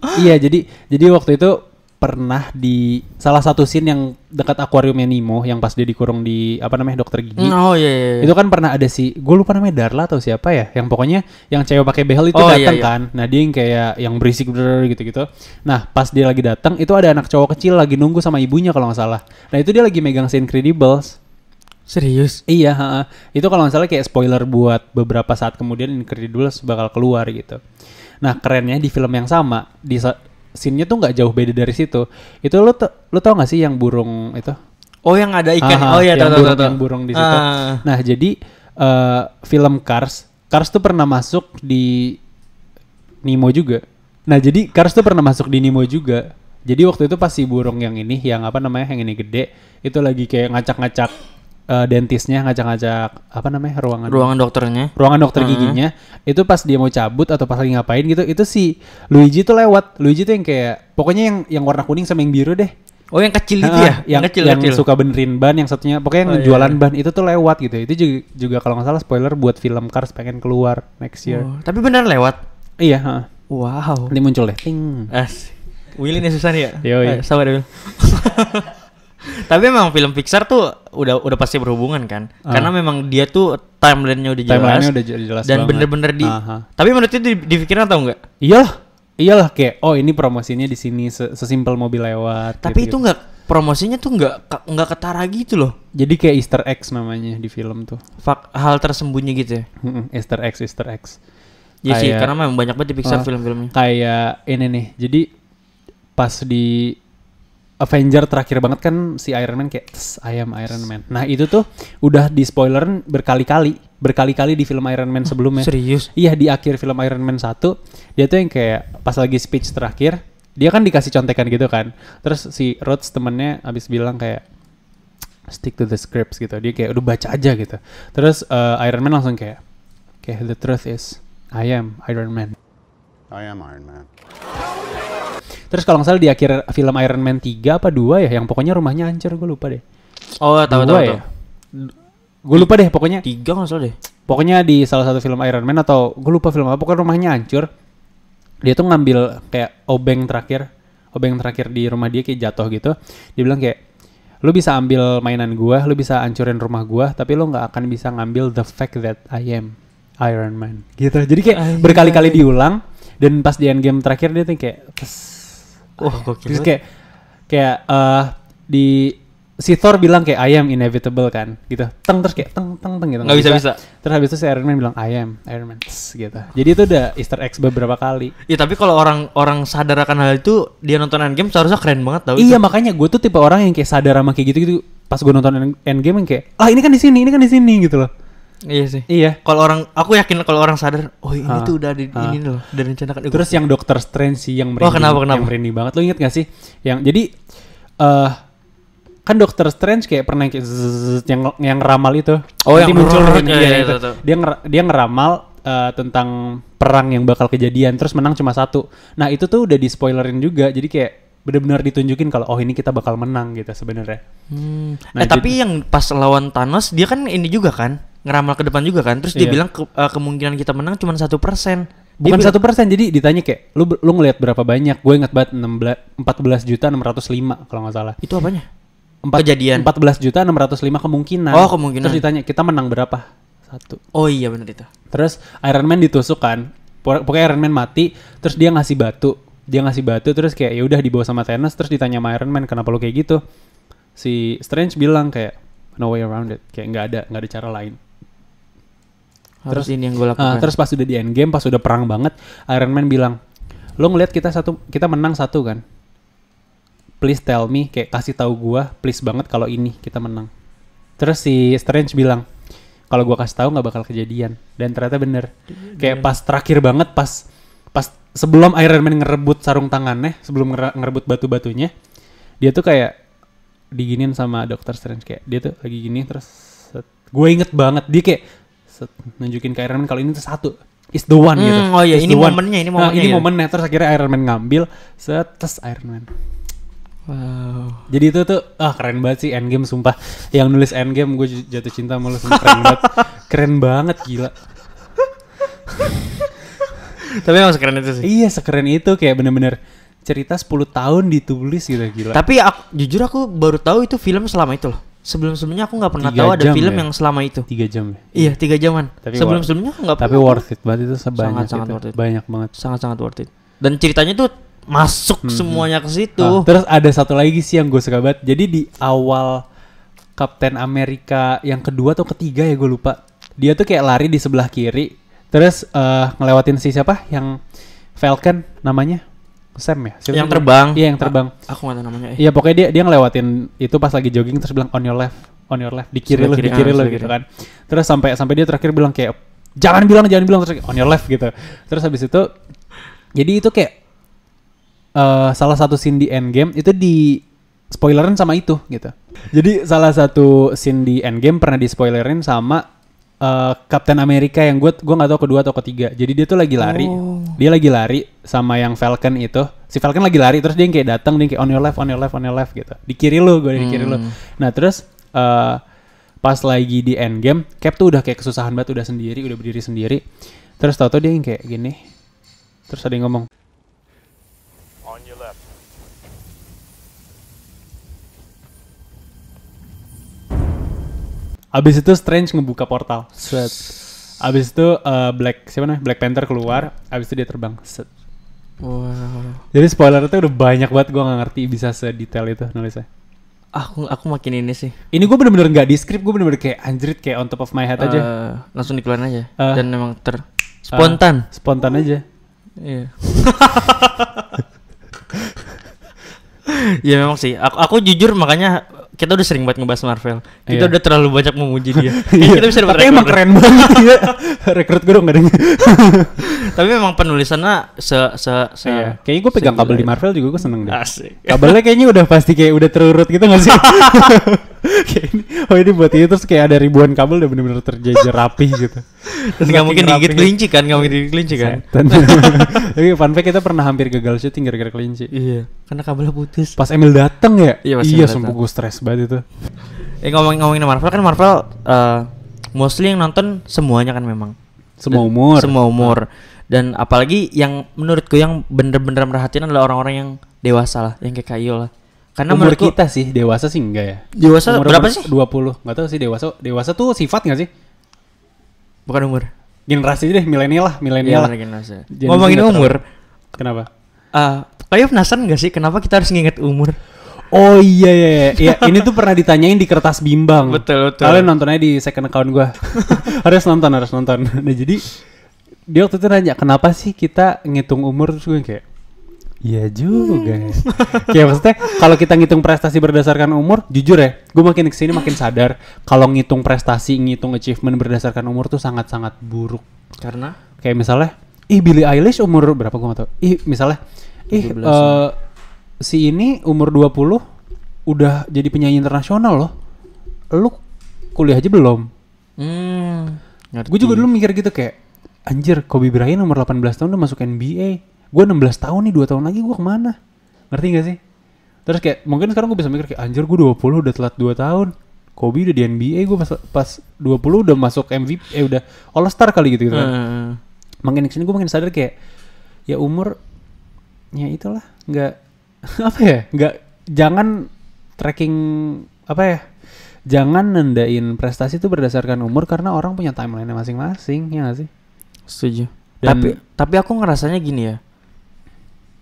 iya, jadi jadi waktu itu pernah di salah satu scene yang dekat akuariumnya Nemo yang pas dia dikurung di apa namanya dokter gigi. Mm, Oh iya, iya. iya. Itu kan pernah ada si, gue lupa namanya Darla atau siapa ya, yang pokoknya yang cewek pakai behel itu Oh, iya, datang iya. kan. Nah dia yang kayak yang berisik gitu-gitu. Nah pas dia lagi datang itu ada anak cowok kecil lagi nunggu sama ibunya kalau nggak salah. Nah itu dia lagi megang si Incredibles. Serius. Iya, ha-ha. itu kalau nggak salah kayak spoiler buat beberapa saat kemudian Incredibles bakal keluar gitu. Nah kerennya di film yang sama di scene-nya tuh nggak jauh beda dari situ. Itu lo lo tau gak sih yang burung itu? Oh yang ada ikan. Aha, oh iya, yang tahu burung, tahu. yang burung di situ. Ah. Nah, jadi eh, film Cars, Cars tuh pernah masuk di Nemo juga. Nah, jadi Cars tuh pernah masuk di Nemo juga. Jadi waktu itu pas si burung yang ini, yang apa namanya, yang ini gede, itu lagi kayak ngacak-ngacak eh, dentisnya, ngacak-ngacak apa namanya ruangan Ruangan dokternya. ruangan dokter giginya. Itu pas dia mau cabut atau pas lagi ngapain gitu, itu si Luigi tuh lewat. Luigi tuh yang kayak pokoknya yang yang warna kuning sama yang biru deh. Oh yang kecil itu Ah, ya? yang kecil yang kecil. suka benerin ban yang satunya pokoknya yang Oh, iya, jualan iya. ban itu tuh lewat gitu itu juga, juga kalau nggak salah spoiler buat film Cars pengen keluar next year Oh, tapi benar lewat. iya ha. Wow. nanti muncul deh ting As. Willy nih susah nih ya. Ayo, sabar ya, Will. Tapi memang film Pixar tuh udah udah pasti berhubungan kan, Ah. karena memang dia tuh timelinenya udah jelas. timelinenya udah jelas dan bener-bener di. Aha. Tapi menurut itu di, dipikirin atau enggak? iyalah iyalah kayak oh ini promosinya di sini se- sesimpel mobil lewat Tapi gitu-gitu. itu enggak promosinya tuh enggak enggak ketara gitu loh. jadi kayak Easter eggs namanya di film tuh Fak, hal tersembunyi gitu ya. Easter eggs Easter eggs Iya sih, karena memang banyak banget di Pixar Ah. film-filmnya. kayak ini nih jadi pas di Avenger terakhir banget kan si Iron Man kayak "Tss, I am Iron Man. Nah itu tuh udah di spoilerin berkali-kali, berkali-kali di film Iron Man sebelumnya. Serius? Iya di akhir film Iron Man 1 dia tuh yang kayak pas lagi speech terakhir dia kan dikasih contekan gitu kan. Terus si Rhodes temennya abis bilang kayak stick to the scripts gitu. Dia kayak udah baca aja gitu. Terus eh, Iron Man langsung kayak kayak the truth is I am Iron Man. I am Iron Man. Terus kalau nggak salah di akhir film Iron Man 3 apa 2 ya yang pokoknya rumahnya hancur gue lupa deh. Oh, tahu tahu Dua ya? Gue lupa deh pokoknya. Tiga nggak salah deh. Pokoknya di salah satu film Iron Man atau gue lupa film apa pokoknya rumahnya hancur. Dia tuh ngambil kayak obeng terakhir, obeng terakhir di rumah dia kayak jatuh gitu. Dia bilang kayak lu bisa ambil mainan gua, lu bisa hancurin rumah gua, tapi lu nggak akan bisa ngambil the fact that I am Iron Man. Gitu. Jadi kayak berkali-kali diulang dan pas di end game terakhir dia tuh kayak "Tes, Wah, gokil. Terus kayak kayak eh di si Thor bilang kayak I am inevitable kan gitu. Teng terus kayak teng teng teng gitu. Nggak bisa-bisa. Terus habis itu si Iron Man bilang I am Iron Man Tss, gitu. Jadi itu udah Easter eggs beberapa kali. Ya tapi kalau orang orang sadar akan hal itu dia nonton Endgame seharusnya keren banget tau iya makanya gue tuh tipe orang yang kayak sadar sama kayak gitu-gitu. Pas gue nonton End- Endgame yang kayak ah ini kan di sini, ini kan di sini gitu loh. Iya sih. Iya. Kalau orang aku yakin kalau orang sadar, oh ini Ah, tuh udah di ah. ini loh, udah direncanakan. Terus yang Doctor Strange sih yang Oh, kenapa, kenapa? yang merinding banget. Lo inget gak sih? Yang jadi eh kan Doctor Strange kayak pernah kayak zzzz, yang yang ngeramal itu. Oh, Nanti yang muncul rrrr, iya, iya, iya, itu. tahu, tahu. Dia nger- dia ngeramal eh, tentang perang yang bakal kejadian terus menang cuma satu. Nah, itu tuh udah di spoilerin juga. Jadi kayak benar-benar ditunjukin kalau oh ini kita bakal menang gitu sebenarnya. Hmm. Nah, eh tapi yang pas lawan Thanos dia kan ini juga kan ngeramal ke depan juga kan. Terus dia Iya. bilang ke- eh, kemungkinan kita menang cuma satu persen. Bukan satu persen, jadi ditanya kayak lu lu ngelihat berapa banyak? Gue ingat banget 16 14 juta 605 kalau nggak salah. Itu apanya? Empat- Kejadian. 14 juta 605 kemungkinan. Oh, kemungkinan. Terus ditanya kita menang berapa? Satu. Oh iya benar itu. Terus Iron Man ditusuk kan. Pok- Pokoknya Iron Man mati, terus dia ngasih batu. Dia ngasih batu terus kayak ya udah dibawa sama Thanos terus ditanya sama Iron Man kenapa lu kayak gitu. Si Strange bilang kayak no way around it. Kayak nggak ada nggak ada cara lain. Harus Terus- ini yang gue lakukan. terus pas udah di end game, pas udah perang banget, Iron Man bilang, "Lo ngelihat kita satu kita menang satu kan? Please tell me, kayak kasih tahu gua, please banget kalau ini kita menang." Terus si Strange bilang, "Kalau gua kasih tahu nggak bakal kejadian." Dan ternyata bener. Kayak pas terakhir banget pas pas sebelum Iron Man ngerebut sarung tangannya, sebelum ngere- ngerebut batu-batunya, dia tuh kayak diginin sama Doctor Strange kayak dia tuh lagi gini terus gue inget banget dia kayak set, nunjukin ke Iron Man kalau ini tuh satu is the one Hmm, gitu. oh iya, Is ini momennya, ini Nah, momennya ini ya. momennya terus akhirnya Iron Man ngambil set terus Iron Man. Wow. Jadi itu tuh ah keren banget sih Endgame sumpah. Yang nulis Endgame gue jatuh cinta sama lu sumpah keren banget. Keren banget gila. Tapi emang sekeren itu sih. Iya sekeren itu kayak bener-bener cerita 10 tahun ditulis gitu gila. Tapi aku, jujur aku baru tahu itu film selama itu loh. Sebelum-sebelumnya aku nggak pernah Tiga tahu ada film ya? yang selama itu. Tiga jam ya. Iya tiga jaman. Tapi Sebelum-sebelumnya aku nggak Tapi worth it banget itu sebanyak Sangat-sangat itu. worth it. Banyak banget. Sangat-sangat worth it. Dan ceritanya tuh masuk semuanya ke situ. Ah, terus ada satu lagi sih yang gue suka banget. Jadi di awal Captain Amerika yang kedua atau ketiga ya gue lupa. Dia tuh kayak lari di sebelah kiri. Terus eh, ngelewatin si siapa? Yang Falcon namanya? Sam ya? Siapa Yang sih? terbang. Iya yang terbang. Aku nggak tahu namanya. Eh. Iya pokoknya dia dia ngelewatin itu pas lagi jogging terus bilang on your left, on your left, di kiri kiri, di kiri ah, sebelah gitu kan. Terus sampai sampai dia terakhir bilang kayak jangan bilang jangan bilang terus on your left gitu. Terus habis itu jadi itu kayak eh salah satu scene di Endgame itu di spoilerin sama itu gitu. Jadi salah satu scene di Endgame pernah di spoilerin sama eh, Captain America yang gue gua nggak tahu kedua atau ketiga. Jadi dia tuh lagi lari, Oh. dia lagi lari sama yang Falcon itu. Si Falcon lagi lari terus dia yang kayak datang dia yang kayak on your left, on your left, on your left gitu. Di kiri lu, gue di kiri lu. Hmm. Nah terus eh, pas lagi di Endgame, Cap tuh udah kayak kesusahan banget, udah sendiri, udah berdiri sendiri. Terus tau-tau dia yang kayak gini. Terus ada yang ngomong, Abis itu Strange ngebuka portal. Set. Abis itu eh, Black siapa namanya? Black Panther keluar. Abis itu dia terbang. Set. Wow. Jadi spoiler itu udah banyak banget gue nggak ngerti bisa sedetail itu nulisnya. Aku aku makin ini sih. Ini gue bener-bener nggak di script, gue bener-bener kayak anjrit kayak on top of my head aja. Eh, langsung dikeluarin aja. Eh. Dan memang ter spontan. Spontan aja. Iya. ya memang sih. Aku, aku jujur makanya kita udah sering banget ngebahas Marvel. Kita Iya. udah terlalu banyak memuji dia. Iya, kita bisa dapat Tapi emang keren banget ya. Rekrut gue dong gak ada. Tapi memang penulisannya se se se Iya. Kayaknya gue pegang kabel di itu. Marvel juga gue seneng deh. Asik. Kabelnya kayaknya udah pasti kayak udah terurut gitu gak sih? ini, oh ini buat ini terus kayak ada ribuan kabel udah bener-bener terjejer rapi gitu. Dan nggak mungkin digigit kelinci kan, nggak mungkin digigit kelinci kan. Tapi fun fact kita pernah hampir gagal syuting gara-gara kelinci. Iya, karena kabelnya putus. Pas Emil dateng ya? Iya, pas iya sumpah gue stres banget itu. Eh ngomong ngomongin Marvel kan Marvel eh, mostly yang nonton semuanya kan memang. Semua Dan- umur. Semua umur. Dan apalagi yang menurutku yang bener-bener merhatiin adalah orang-orang yang dewasa lah, yang kayak Kayo lah. Karena umur menurutku kita sih, dewasa sih enggak ya. dewasa Umur- berapa umur sih? 20. Gak tau sih dewasa. Dewasa tuh sifat gak sih? Bukan umur. Generasi deh, milenial lah, milenial lah. Generasi. Generasi Ngomongin umur, Kenapa? ah Kayo penasaran gak sih kenapa kita harus nginget umur? Oh iya iya iya. Iya, ini tuh pernah ditanyain di kertas bimbang. Betul, betul. Kalian nontonnya di second account gua. harus nonton, harus nonton. Nah, jadi dia waktu itu nanya, "Kenapa sih kita ngitung umur?" Terus gue kayak Iya juga ya. Kayak maksudnya kalau kita ngitung prestasi berdasarkan umur, jujur ya, gue makin ke sini makin sadar kalau ngitung prestasi, ngitung achievement berdasarkan umur tuh sangat-sangat buruk. Karena Kayak misalnya, ih Billie Eilish umur berapa gue gak tau. Ih misalnya, ih 17 eh, si ini umur 20 udah jadi penyanyi internasional loh. Lu kuliah aja belum. hmm, Gue juga dulu mikir gitu kayak, anjir Kobe Bryant umur 18 tahun udah masuk NBA. Gue 16 tahun nih, 2 tahun lagi gue ke mana? Ngerti gak sih? Terus kayak, mungkin sekarang gue bisa mikir kayak, anjir gue 20 udah telat 2 tahun. Kobe udah di NBA, gue pas, pas 20 udah masuk MVP, eh udah All Star kali gitu, gitu kan Eh, makin ke sini gue makin sadar kayak ya umur ya itulah nggak apa ya nggak jangan tracking apa ya jangan nendain prestasi itu berdasarkan umur karena orang punya timeline masing-masing ya gak sih setuju. Dan- tapi tapi aku ngerasanya gini ya.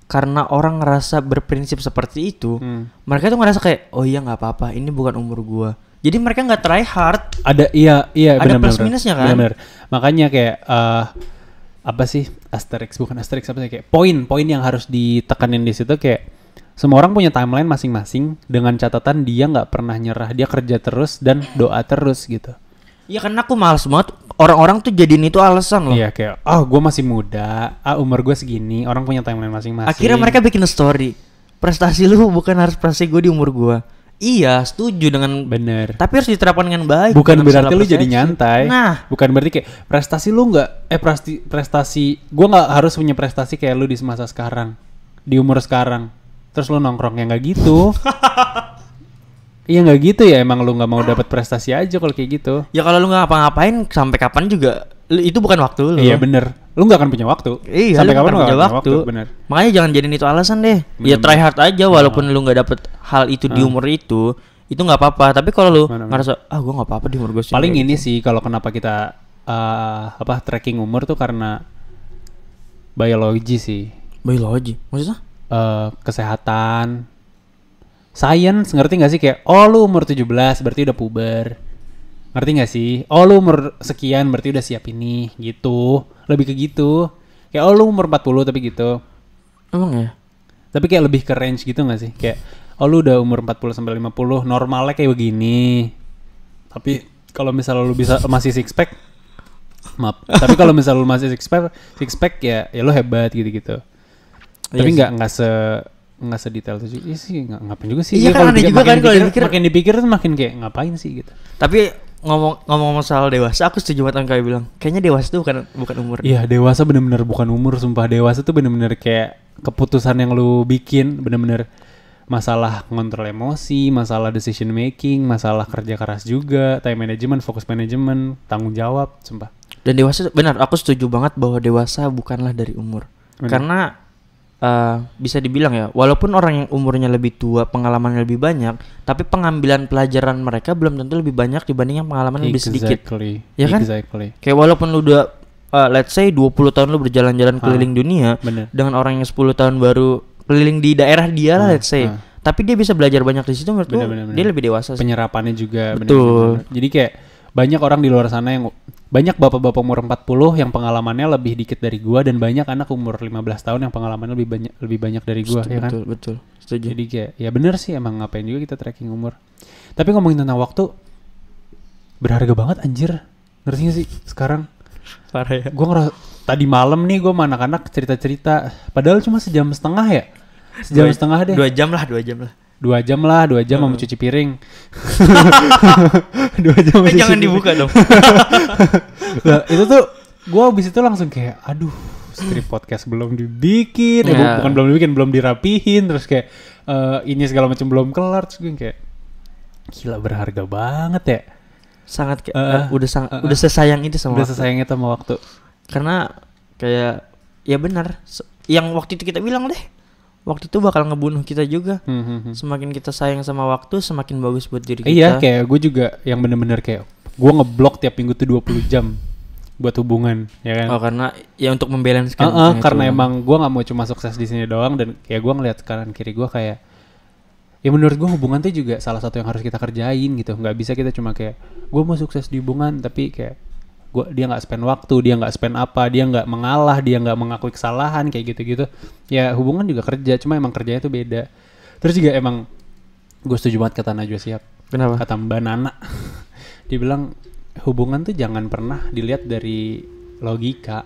Karena orang ngerasa berprinsip seperti itu, Hmm. mereka tuh ngerasa kayak oh iya nggak apa-apa, ini bukan umur gua. Jadi mereka nggak try hard. ada iya iya Ada benar plus minusnya kan? benar makanya kayak eh apa sih asterix bukan asterix apa sih kayak poin poin yang harus ditekanin di situ kayak semua orang punya timeline masing-masing dengan catatan dia nggak pernah nyerah dia kerja terus dan doa terus gitu Ya karena aku males banget orang-orang tuh jadiin itu alasan loh. Iya kayak, oh gue masih muda, ah umur gue segini, orang punya timeline masing-masing. Akhirnya mereka bikin story. Prestasi lu bukan harus prestasi gue di umur gua. Iya, setuju dengan bener. tapi harus diterapkan dengan baik. Bukan berarti lu jadi nyantai. Nah, Bukan berarti kayak prestasi lu nggak, eh prestasi, prestasi, gue nggak harus punya prestasi kayak lu di masa sekarang, di umur sekarang. Terus lu nongkrong ya nggak gitu. Iya nggak gitu ya emang lu nggak mau dapat prestasi aja kalau kayak gitu. ya kalau lu nggak ngapa-ngapain sampai kapan juga itu bukan waktu lu. Iya bener. Lu nggak akan punya waktu. Iya, Sampai kapan punya punya waktu. Bener. Makanya jangan jadiin itu alasan deh. Bener-bener. Ya try hard aja walaupun lu nggak dapet hal itu di Ah. umur itu, itu nggak apa-apa. Tapi kalau lu Bener-bener. ngerasa ah gua nggak apa-apa di umur gue Paling ini sih kalau kenapa kita eh, apa tracking umur tuh karena biologi sih. biologi. Maksudnya? eh kesehatan, science ngerti nggak sih kayak oh lu umur 17 berarti udah puber. Ngerti nggak sih? Oh lu umur sekian berarti udah siap ini gitu. Lebih ke gitu. Kayak oh lu umur 40 tapi gitu. Emang ya? Tapi kayak lebih ke range gitu gak sih? Kayak oh lu udah umur 40 sampai 50, normalnya kayak begini. Tapi kalau misalnya lu bisa masih six pack maaf. Tapi kalau misalnya lu masih six pack, six pack ya ya lu hebat gitu-gitu. Iya Tapi nggak nggak se nggak sedetail itu juga Iya sih nggak ngapain juga sih Iya Dia kan, dipikir- juga kan kalau dipikir, makin dipikir tuh makin kayak ngapain sih gitu Tapi ngomong ngomong soal dewasa, aku setuju banget kayak bilang. Kayaknya dewasa itu bukan bukan umur. Iya dewasa bener-bener bukan umur sumpah dewasa tuh bener-bener kayak keputusan yang lu bikin bener-bener masalah ngontrol emosi, masalah decision making, masalah kerja keras juga, time management, fokus management, tanggung jawab, sumpah. Dan dewasa benar, aku setuju banget bahwa dewasa bukanlah dari umur. Benar. Karena eh, bisa dibilang ya, walaupun orang yang umurnya lebih tua, pengalamannya lebih banyak, tapi pengambilan pelajaran mereka belum tentu lebih banyak dibanding yang pengalaman lebih sedikit. Exactly. Ya kan? Exactly. Kayak walaupun lu udah eh, let's say 20 tahun lu berjalan-jalan keliling dunia Bener. dengan orang yang 10 tahun baru keliling di daerah dia lah Hmm, let's say. hmm. Tapi dia bisa belajar banyak di situ menurut gua Bener, bener, bener. dia lebih dewasa sih. Penyerapannya juga Betul. bener-bener. Jadi kayak banyak orang di luar sana yang banyak bapak-bapak umur 40 yang pengalamannya lebih dikit dari gua dan banyak anak umur 15 tahun yang pengalamannya lebih banyak lebih banyak dari gua betul, ya kan. betul, betul. Setuju. Jadi kayak ya bener sih emang ngapain juga kita tracking umur. Tapi ngomongin tentang waktu berharga banget anjir. Ngerti gak sih sekarang? Parah ya. Gua ngerasa tadi malam nih gua sama anak-anak cerita-cerita padahal cuma sejam setengah ya. Sejam Dua- setengah deh. Dua jam lah, dua jam lah. Dua jam lah, dua jam mau Hmm. mencuci piring. dua jam Eh, jangan piring. dibuka dong. Lah, itu tuh gua abis itu langsung kayak aduh strip podcast belum dibikin eh, bu- Ya. bukan belum dibikin belum dirapihin terus kayak eh, ini segala macam belum kelar terus gue kayak gila berharga banget ya sangat kayak Eh, eh, udah sang, eh, udah sesayang itu sama udah waktu. sesayang itu sama waktu Karena kayak ya benar yang waktu itu kita bilang deh. Waktu itu bakal ngebunuh kita juga. Hmm, hmm, hmm. Semakin kita sayang sama waktu, semakin bagus buat diri kita. iya kayak gue juga yang bener-bener kayak gue ngeblok tiap minggu tuh 20 jam buat hubungan ya kan Oh, karena ya untuk membalancekan Heeh, yang itu. karena emang gue nggak mau cuma sukses di sini doang dan kayak gue ngeliat kanan kiri gue kayak ya menurut gue hubungan tuh juga salah satu yang harus kita kerjain gitu nggak bisa kita cuma kayak gue mau sukses di hubungan tapi kayak gua dia nggak spend waktu dia nggak spend apa dia nggak mengalah dia nggak mengakui kesalahan kayak gitu gitu ya hubungan juga kerja cuma emang kerjanya tuh beda. Terus juga emang gue setuju banget kata Najwa siap Kenapa? kata Mbak Nana. Dia bilang hubungan tuh jangan pernah dilihat dari logika.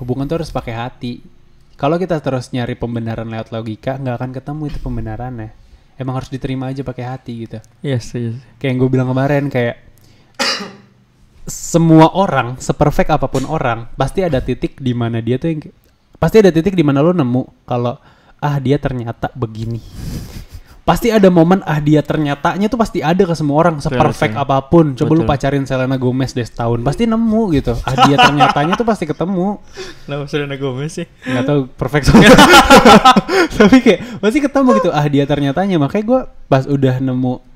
Hubungan tuh harus pakai hati. Kalau kita terus nyari pembenaran lewat logika nggak akan ketemu itu pembenarannya. Emang harus diterima aja pakai hati gitu. Yes, yes. kayak yang gue bilang kemarin kayak semua orang seperfect apa pun orang pasti ada titik di mana dia tuh yang pasti ada titik di mana lo nemu kalau ah dia ternyata begini. Pasti ada momen ah dia ternyatanya tuh pasti ada ke semua orang seperfect betul. apa pun. Coba lu Betul. pacarin Selena Gomez deh setahun pasti nemu gitu. Ah dia ternyatanya tuh pasti ketemu. Kenapa Selena Gomez sih? nggak tahu perfect tapi kayak pasti ketemu gitu. Ah dia ternyatanya. Makanya gue pas udah nemu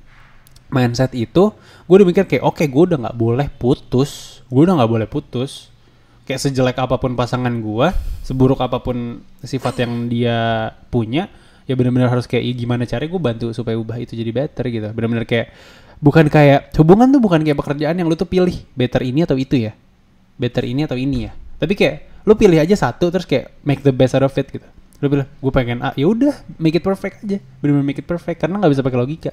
mindset itu gue udah mikir kayak oke gue udah nggak boleh putus. Gue udah nggak boleh putus. Kayak sejelek apa pun pasangan gue seburuk apa pun sifat yang dia punya ya benar-benar harus kayak "Ih, gimana caranya gue bantu supaya ubah itu jadi better gitu. Benar-benar kayak bukan kayak hubungan tuh bukan kayak pekerjaan yang lu tuh pilih better ini atau itu ya. Better ini atau ini ya. Tapi kayak lu pilih aja satu terus kayak make the best out of it gitu. Lu bilang gue pengen A ya udah make it perfect aja. Bener-bener make it perfect karena nggak bisa pakai logika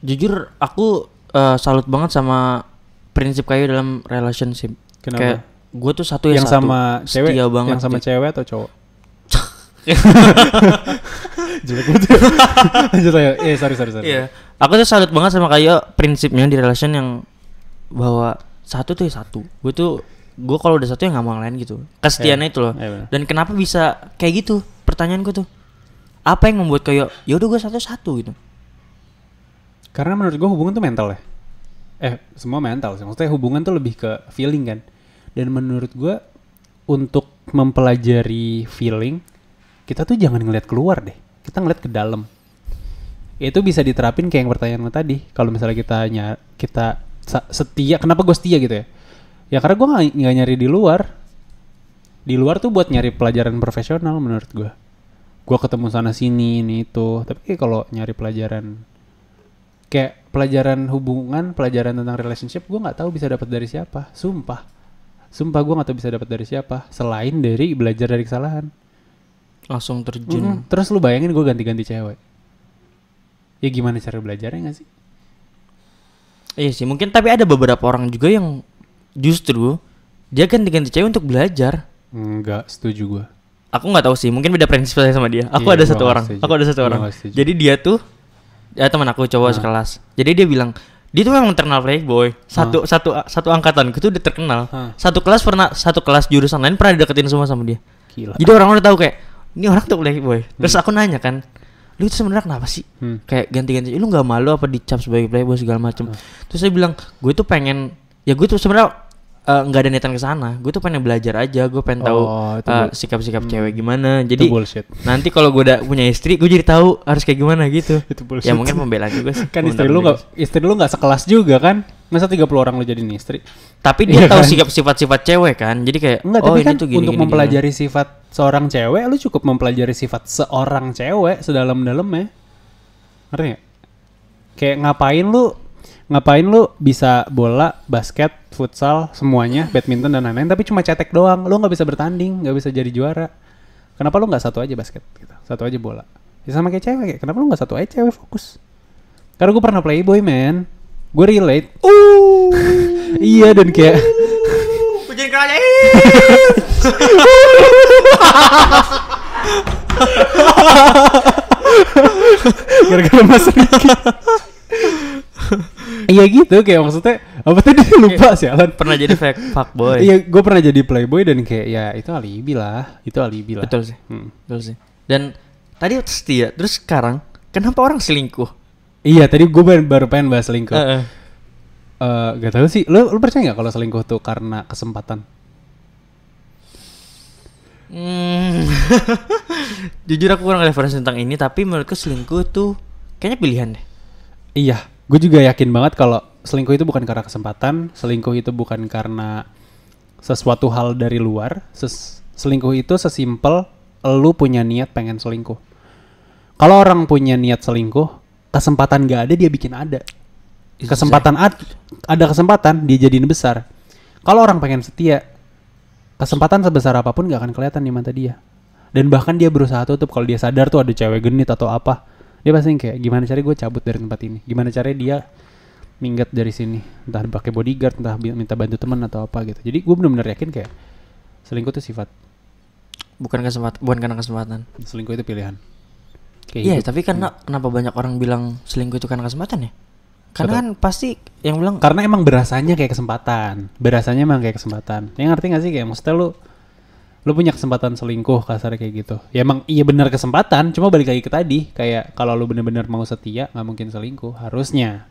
Jujur aku eh, salut banget sama prinsip kayu dalam relationship. Kenapa? Kayak gue tuh satu ya yang satu. sama cewek, Setia banget. yang sama cewek atau cowok? Jelek banget. Lanjut aja. Eh, sorry, sorry, sorry. Iya. Aku tuh salut banget sama kayak prinsipnya di relation yang bahwa satu tuh ya satu. Gue tuh gue kalau udah satu ya nggak mau yang lain gitu. Kesetiaannya Iya. itu loh. Iya, benar. Dan kenapa bisa kayak gitu? Pertanyaan gue tuh. Apa yang membuat kayak ya udah gue satu satu gitu. Karena menurut gue hubungan tuh mental ya. Eh, semua mental sih. Maksudnya hubungan tuh lebih ke feeling kan. Dan menurut gue untuk mempelajari feeling, kita tuh jangan ngeliat keluar deh. Kita ngeliat ke dalam. Itu bisa diterapin kayak yang pertanyaan lo tadi. Kalau misalnya kita ny- kita setia, kenapa gue setia gitu ya? Ya karena gue nggak nyari di luar. Di luar tuh buat nyari pelajaran profesional menurut gue. Gue ketemu sana sini ini itu. Tapi kalau nyari pelajaran kayak pelajaran hubungan, pelajaran tentang relationship, gue nggak tahu bisa dapat dari siapa. Sumpah, sumpah gue nggak tahu bisa dapat dari siapa. Selain dari belajar dari kesalahan. Langsung terjun. Mm, Terus lu bayangin gue ganti-ganti cewek. Ya gimana cara belajarnya gak sih? Iya sih, mungkin tapi ada beberapa orang juga yang justru dia ganti-ganti cewek untuk belajar. Enggak, setuju gue. Aku nggak tahu sih, mungkin beda prinsip saya sama dia. Aku Iya, ada satu orang. setuju. Aku ada satu orang. Jadi dia tuh ya teman aku cowok Ah. sekelas. Jadi dia bilang dia tuh memang terkenal playboy. Satu satu satu angkatan itu udah terkenal. Ah. Satu kelas pernah satu kelas jurusan lain pernah dideketin semua sama dia. Gila. Jadi orang udah tahu kayak ini orang tuh playboy. Terus aku nanya kan, lu itu sebenarnya kenapa sih? Hmm. Kayak ganti-ganti, lu nggak malu apa dicap sebagai playboy segala macem. Ah. Terus saya bilang, gue tuh pengen, ya gue tuh sebenarnya eh, nggak ada niatan ke sana. Gue tuh pengen belajar aja. Gue pengen tahu Oh, bu- sikap-sikap Hmm. cewek gimana. Itu Jadi bullshit. nanti kalau gue udah punya istri, gue jadi tahu harus kayak gimana gitu. Itu bullshit. ya mungkin pembelaan juga sih. kan istri lu nggak istri lu nggak sekelas juga kan? Masa 30 orang lu jadi istri? Tapi dia Iya tahu kan? sikap sifat-sifat cewek kan. Jadi kayak Enggak, oh tapi ini kan tuh gini untuk gini, mempelajari sifat seorang cewek, lu cukup mempelajari sifat seorang cewek sedalam-dalamnya. Ngerti nggak? Kayak ngapain lu ngapain lu bisa bola, basket, futsal, semuanya, badminton dan lain-lain, tapi cuma cetek doang. Lu nggak bisa bertanding, nggak bisa jadi juara. Kenapa lu nggak satu aja basket? Gitu. Satu aja bola. Ya sama kayak cewek. kayak, Kenapa lu nggak satu aja cewek fokus? Karena gue pernah playboy man. Gue relate. Uh. iya dan kayak. Pujian kerajaan. gara-gara Mas Riki. Iya gitu kayak maksudnya apa tadi lupa sih Alan. Pernah jadi fake fuckboy. Iya, gue pernah jadi playboy dan kayak ya itu alibi lah, itu alibi lah. Betul sih. Hmm. Betul sih. Dan tadi setia, terus sekarang kenapa orang selingkuh? Iya, tadi gue baru, baru pengen bahas selingkuh. Eh, Heeh. gak tahu sih, lu, lu percaya nggak kalau selingkuh tuh karena kesempatan? Hmm. Jujur aku kurang referensi tentang ini, tapi menurutku selingkuh tuh kayaknya pilihan deh. Iya, gue juga yakin banget kalau selingkuh itu bukan karena kesempatan, selingkuh itu bukan karena sesuatu hal dari luar. Ses- selingkuh itu sesimpel lu punya niat pengen selingkuh. Kalau orang punya niat selingkuh, kesempatan gak ada dia bikin ada. Kesempatan ad- ada kesempatan dia jadiin besar. Kalau orang pengen setia, kesempatan sebesar apa pun gak akan kelihatan di mata dia. Dan bahkan dia berusaha tutup kalau dia sadar tuh ada cewek genit atau apa. Dia pasti kayak gimana caranya gue cabut dari tempat ini. Gimana caranya dia minggat dari sini. Entah pakai bodyguard, entah minta bantu teman atau apa gitu. Jadi gue benar-benar yakin kayak selingkuh itu sifat. Bukan kesempatan, bukan karena kesempatan. Selingkuh itu pilihan. Iya, hidup. tapi karena kenapa banyak orang bilang selingkuh itu karena kesempatan ya? Karena Betul. kan pasti yang bilang Karena emang berasanya kayak kesempatan. Berasanya emang kayak kesempatan. Ya ngerti gak sih kayak maksudnya lu lu punya kesempatan selingkuh kasar kayak gitu. Ya emang iya benar kesempatan, cuma balik lagi ke tadi kayak kalau lu bener-bener mau setia nggak mungkin selingkuh harusnya.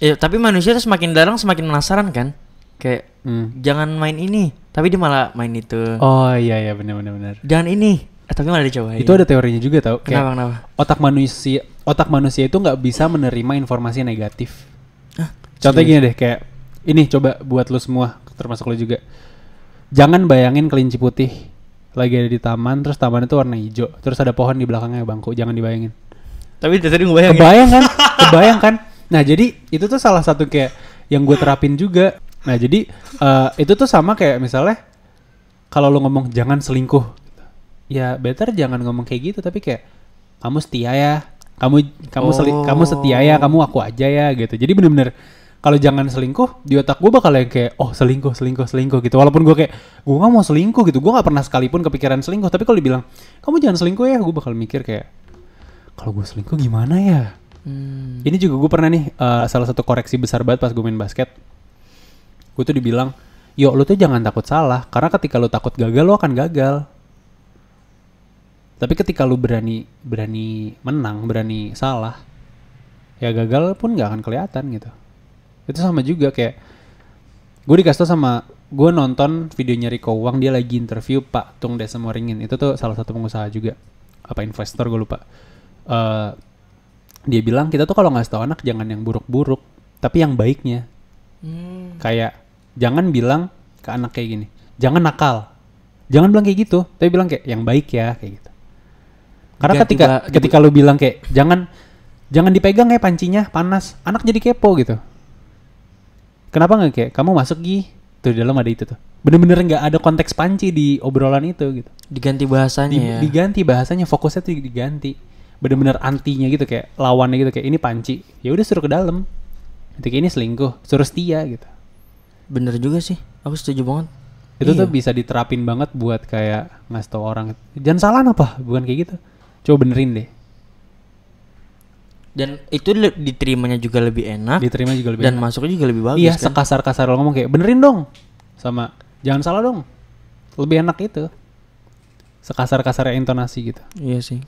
Ya, tapi manusia tuh semakin darang semakin penasaran kan? Kayak Hmm. jangan main ini, tapi dia malah main itu. Oh iya iya benar benar benar. Jangan ini, eh, tapi malah dicobain. Itu ada teorinya juga tau. Kayak kenapa kenapa? otak manusia otak manusia itu nggak bisa menerima informasi negatif. Hah? Contohnya gini deh kayak ini coba buat lu semua termasuk lu juga. Jangan bayangin kelinci putih lagi ada di taman terus taman itu warna hijau terus ada pohon di belakangnya bangku jangan dibayangin. Tapi tadi gue bayangin. Kebayang kan? Kebayang kan? Nah jadi itu tuh salah satu kayak yang gue terapin juga. Nah jadi eh, itu tuh sama kayak misalnya kalau lu ngomong jangan selingkuh, ya better jangan ngomong kayak gitu tapi kayak kamu setia ya, kamu kamu seli- Oh. kamu setia ya, kamu aku aja ya gitu. Jadi bener-bener kalau jangan selingkuh di otak gue bakal yang kayak oh selingkuh selingkuh selingkuh gitu. Walaupun gue kayak gue nggak mau selingkuh gitu. Gue nggak pernah sekalipun kepikiran selingkuh. Tapi kalau dibilang kamu jangan selingkuh ya gue bakal mikir kayak kalau gue selingkuh gimana ya? Hmm. ini juga gue pernah nih eh, salah satu koreksi besar banget pas gue main basket. Gue tuh dibilang yo lu tuh jangan takut salah karena ketika lu takut gagal lu akan gagal. Tapi ketika lu berani berani menang berani salah ya gagal pun nggak akan kelihatan gitu itu sama juga kayak gue dikasih tau sama gue nonton videonya Riko Uang dia lagi interview Pak Tung Desa Moringin itu tuh salah satu pengusaha juga. Apa investor gue lupa. Eh, dia bilang kita tuh kalau ngasih tau anak jangan yang buruk-buruk tapi yang baiknya. Hmm. kayak jangan bilang ke anak kayak gini jangan nakal. Jangan bilang kayak gitu tapi bilang kayak yang baik ya kayak gitu. Karena Ganti ketika ketika lu bilang kayak jangan jangan dipegang ya pancinya panas anak jadi kepo gitu kenapa nggak kayak kamu masuk gi. Tuh di dalam ada itu tuh. Bener-bener nggak ada konteks panci di obrolan itu gitu. Diganti bahasanya Di- ya. diganti bahasanya fokusnya tuh diganti. Bener-bener antinya gitu kayak lawannya gitu kayak ini panci. Ya udah suruh ke dalam. Ketika ini selingkuh. Suruh setia gitu. Bener juga sih. Aku setuju banget. itu Iya. tuh bisa diterapin banget buat kayak ngasih tau orang jangan salah apa bukan kayak gitu. Coba benerin deh Dan itu diterimanya juga lebih enak. diterima juga lebih dan enak. masuknya juga lebih bagus iya kan. sekasar-kasar lo ngomong kayak benerin dong sama jangan salah dong lebih enak itu sekasar-kasarnya intonasi gitu Iya sih.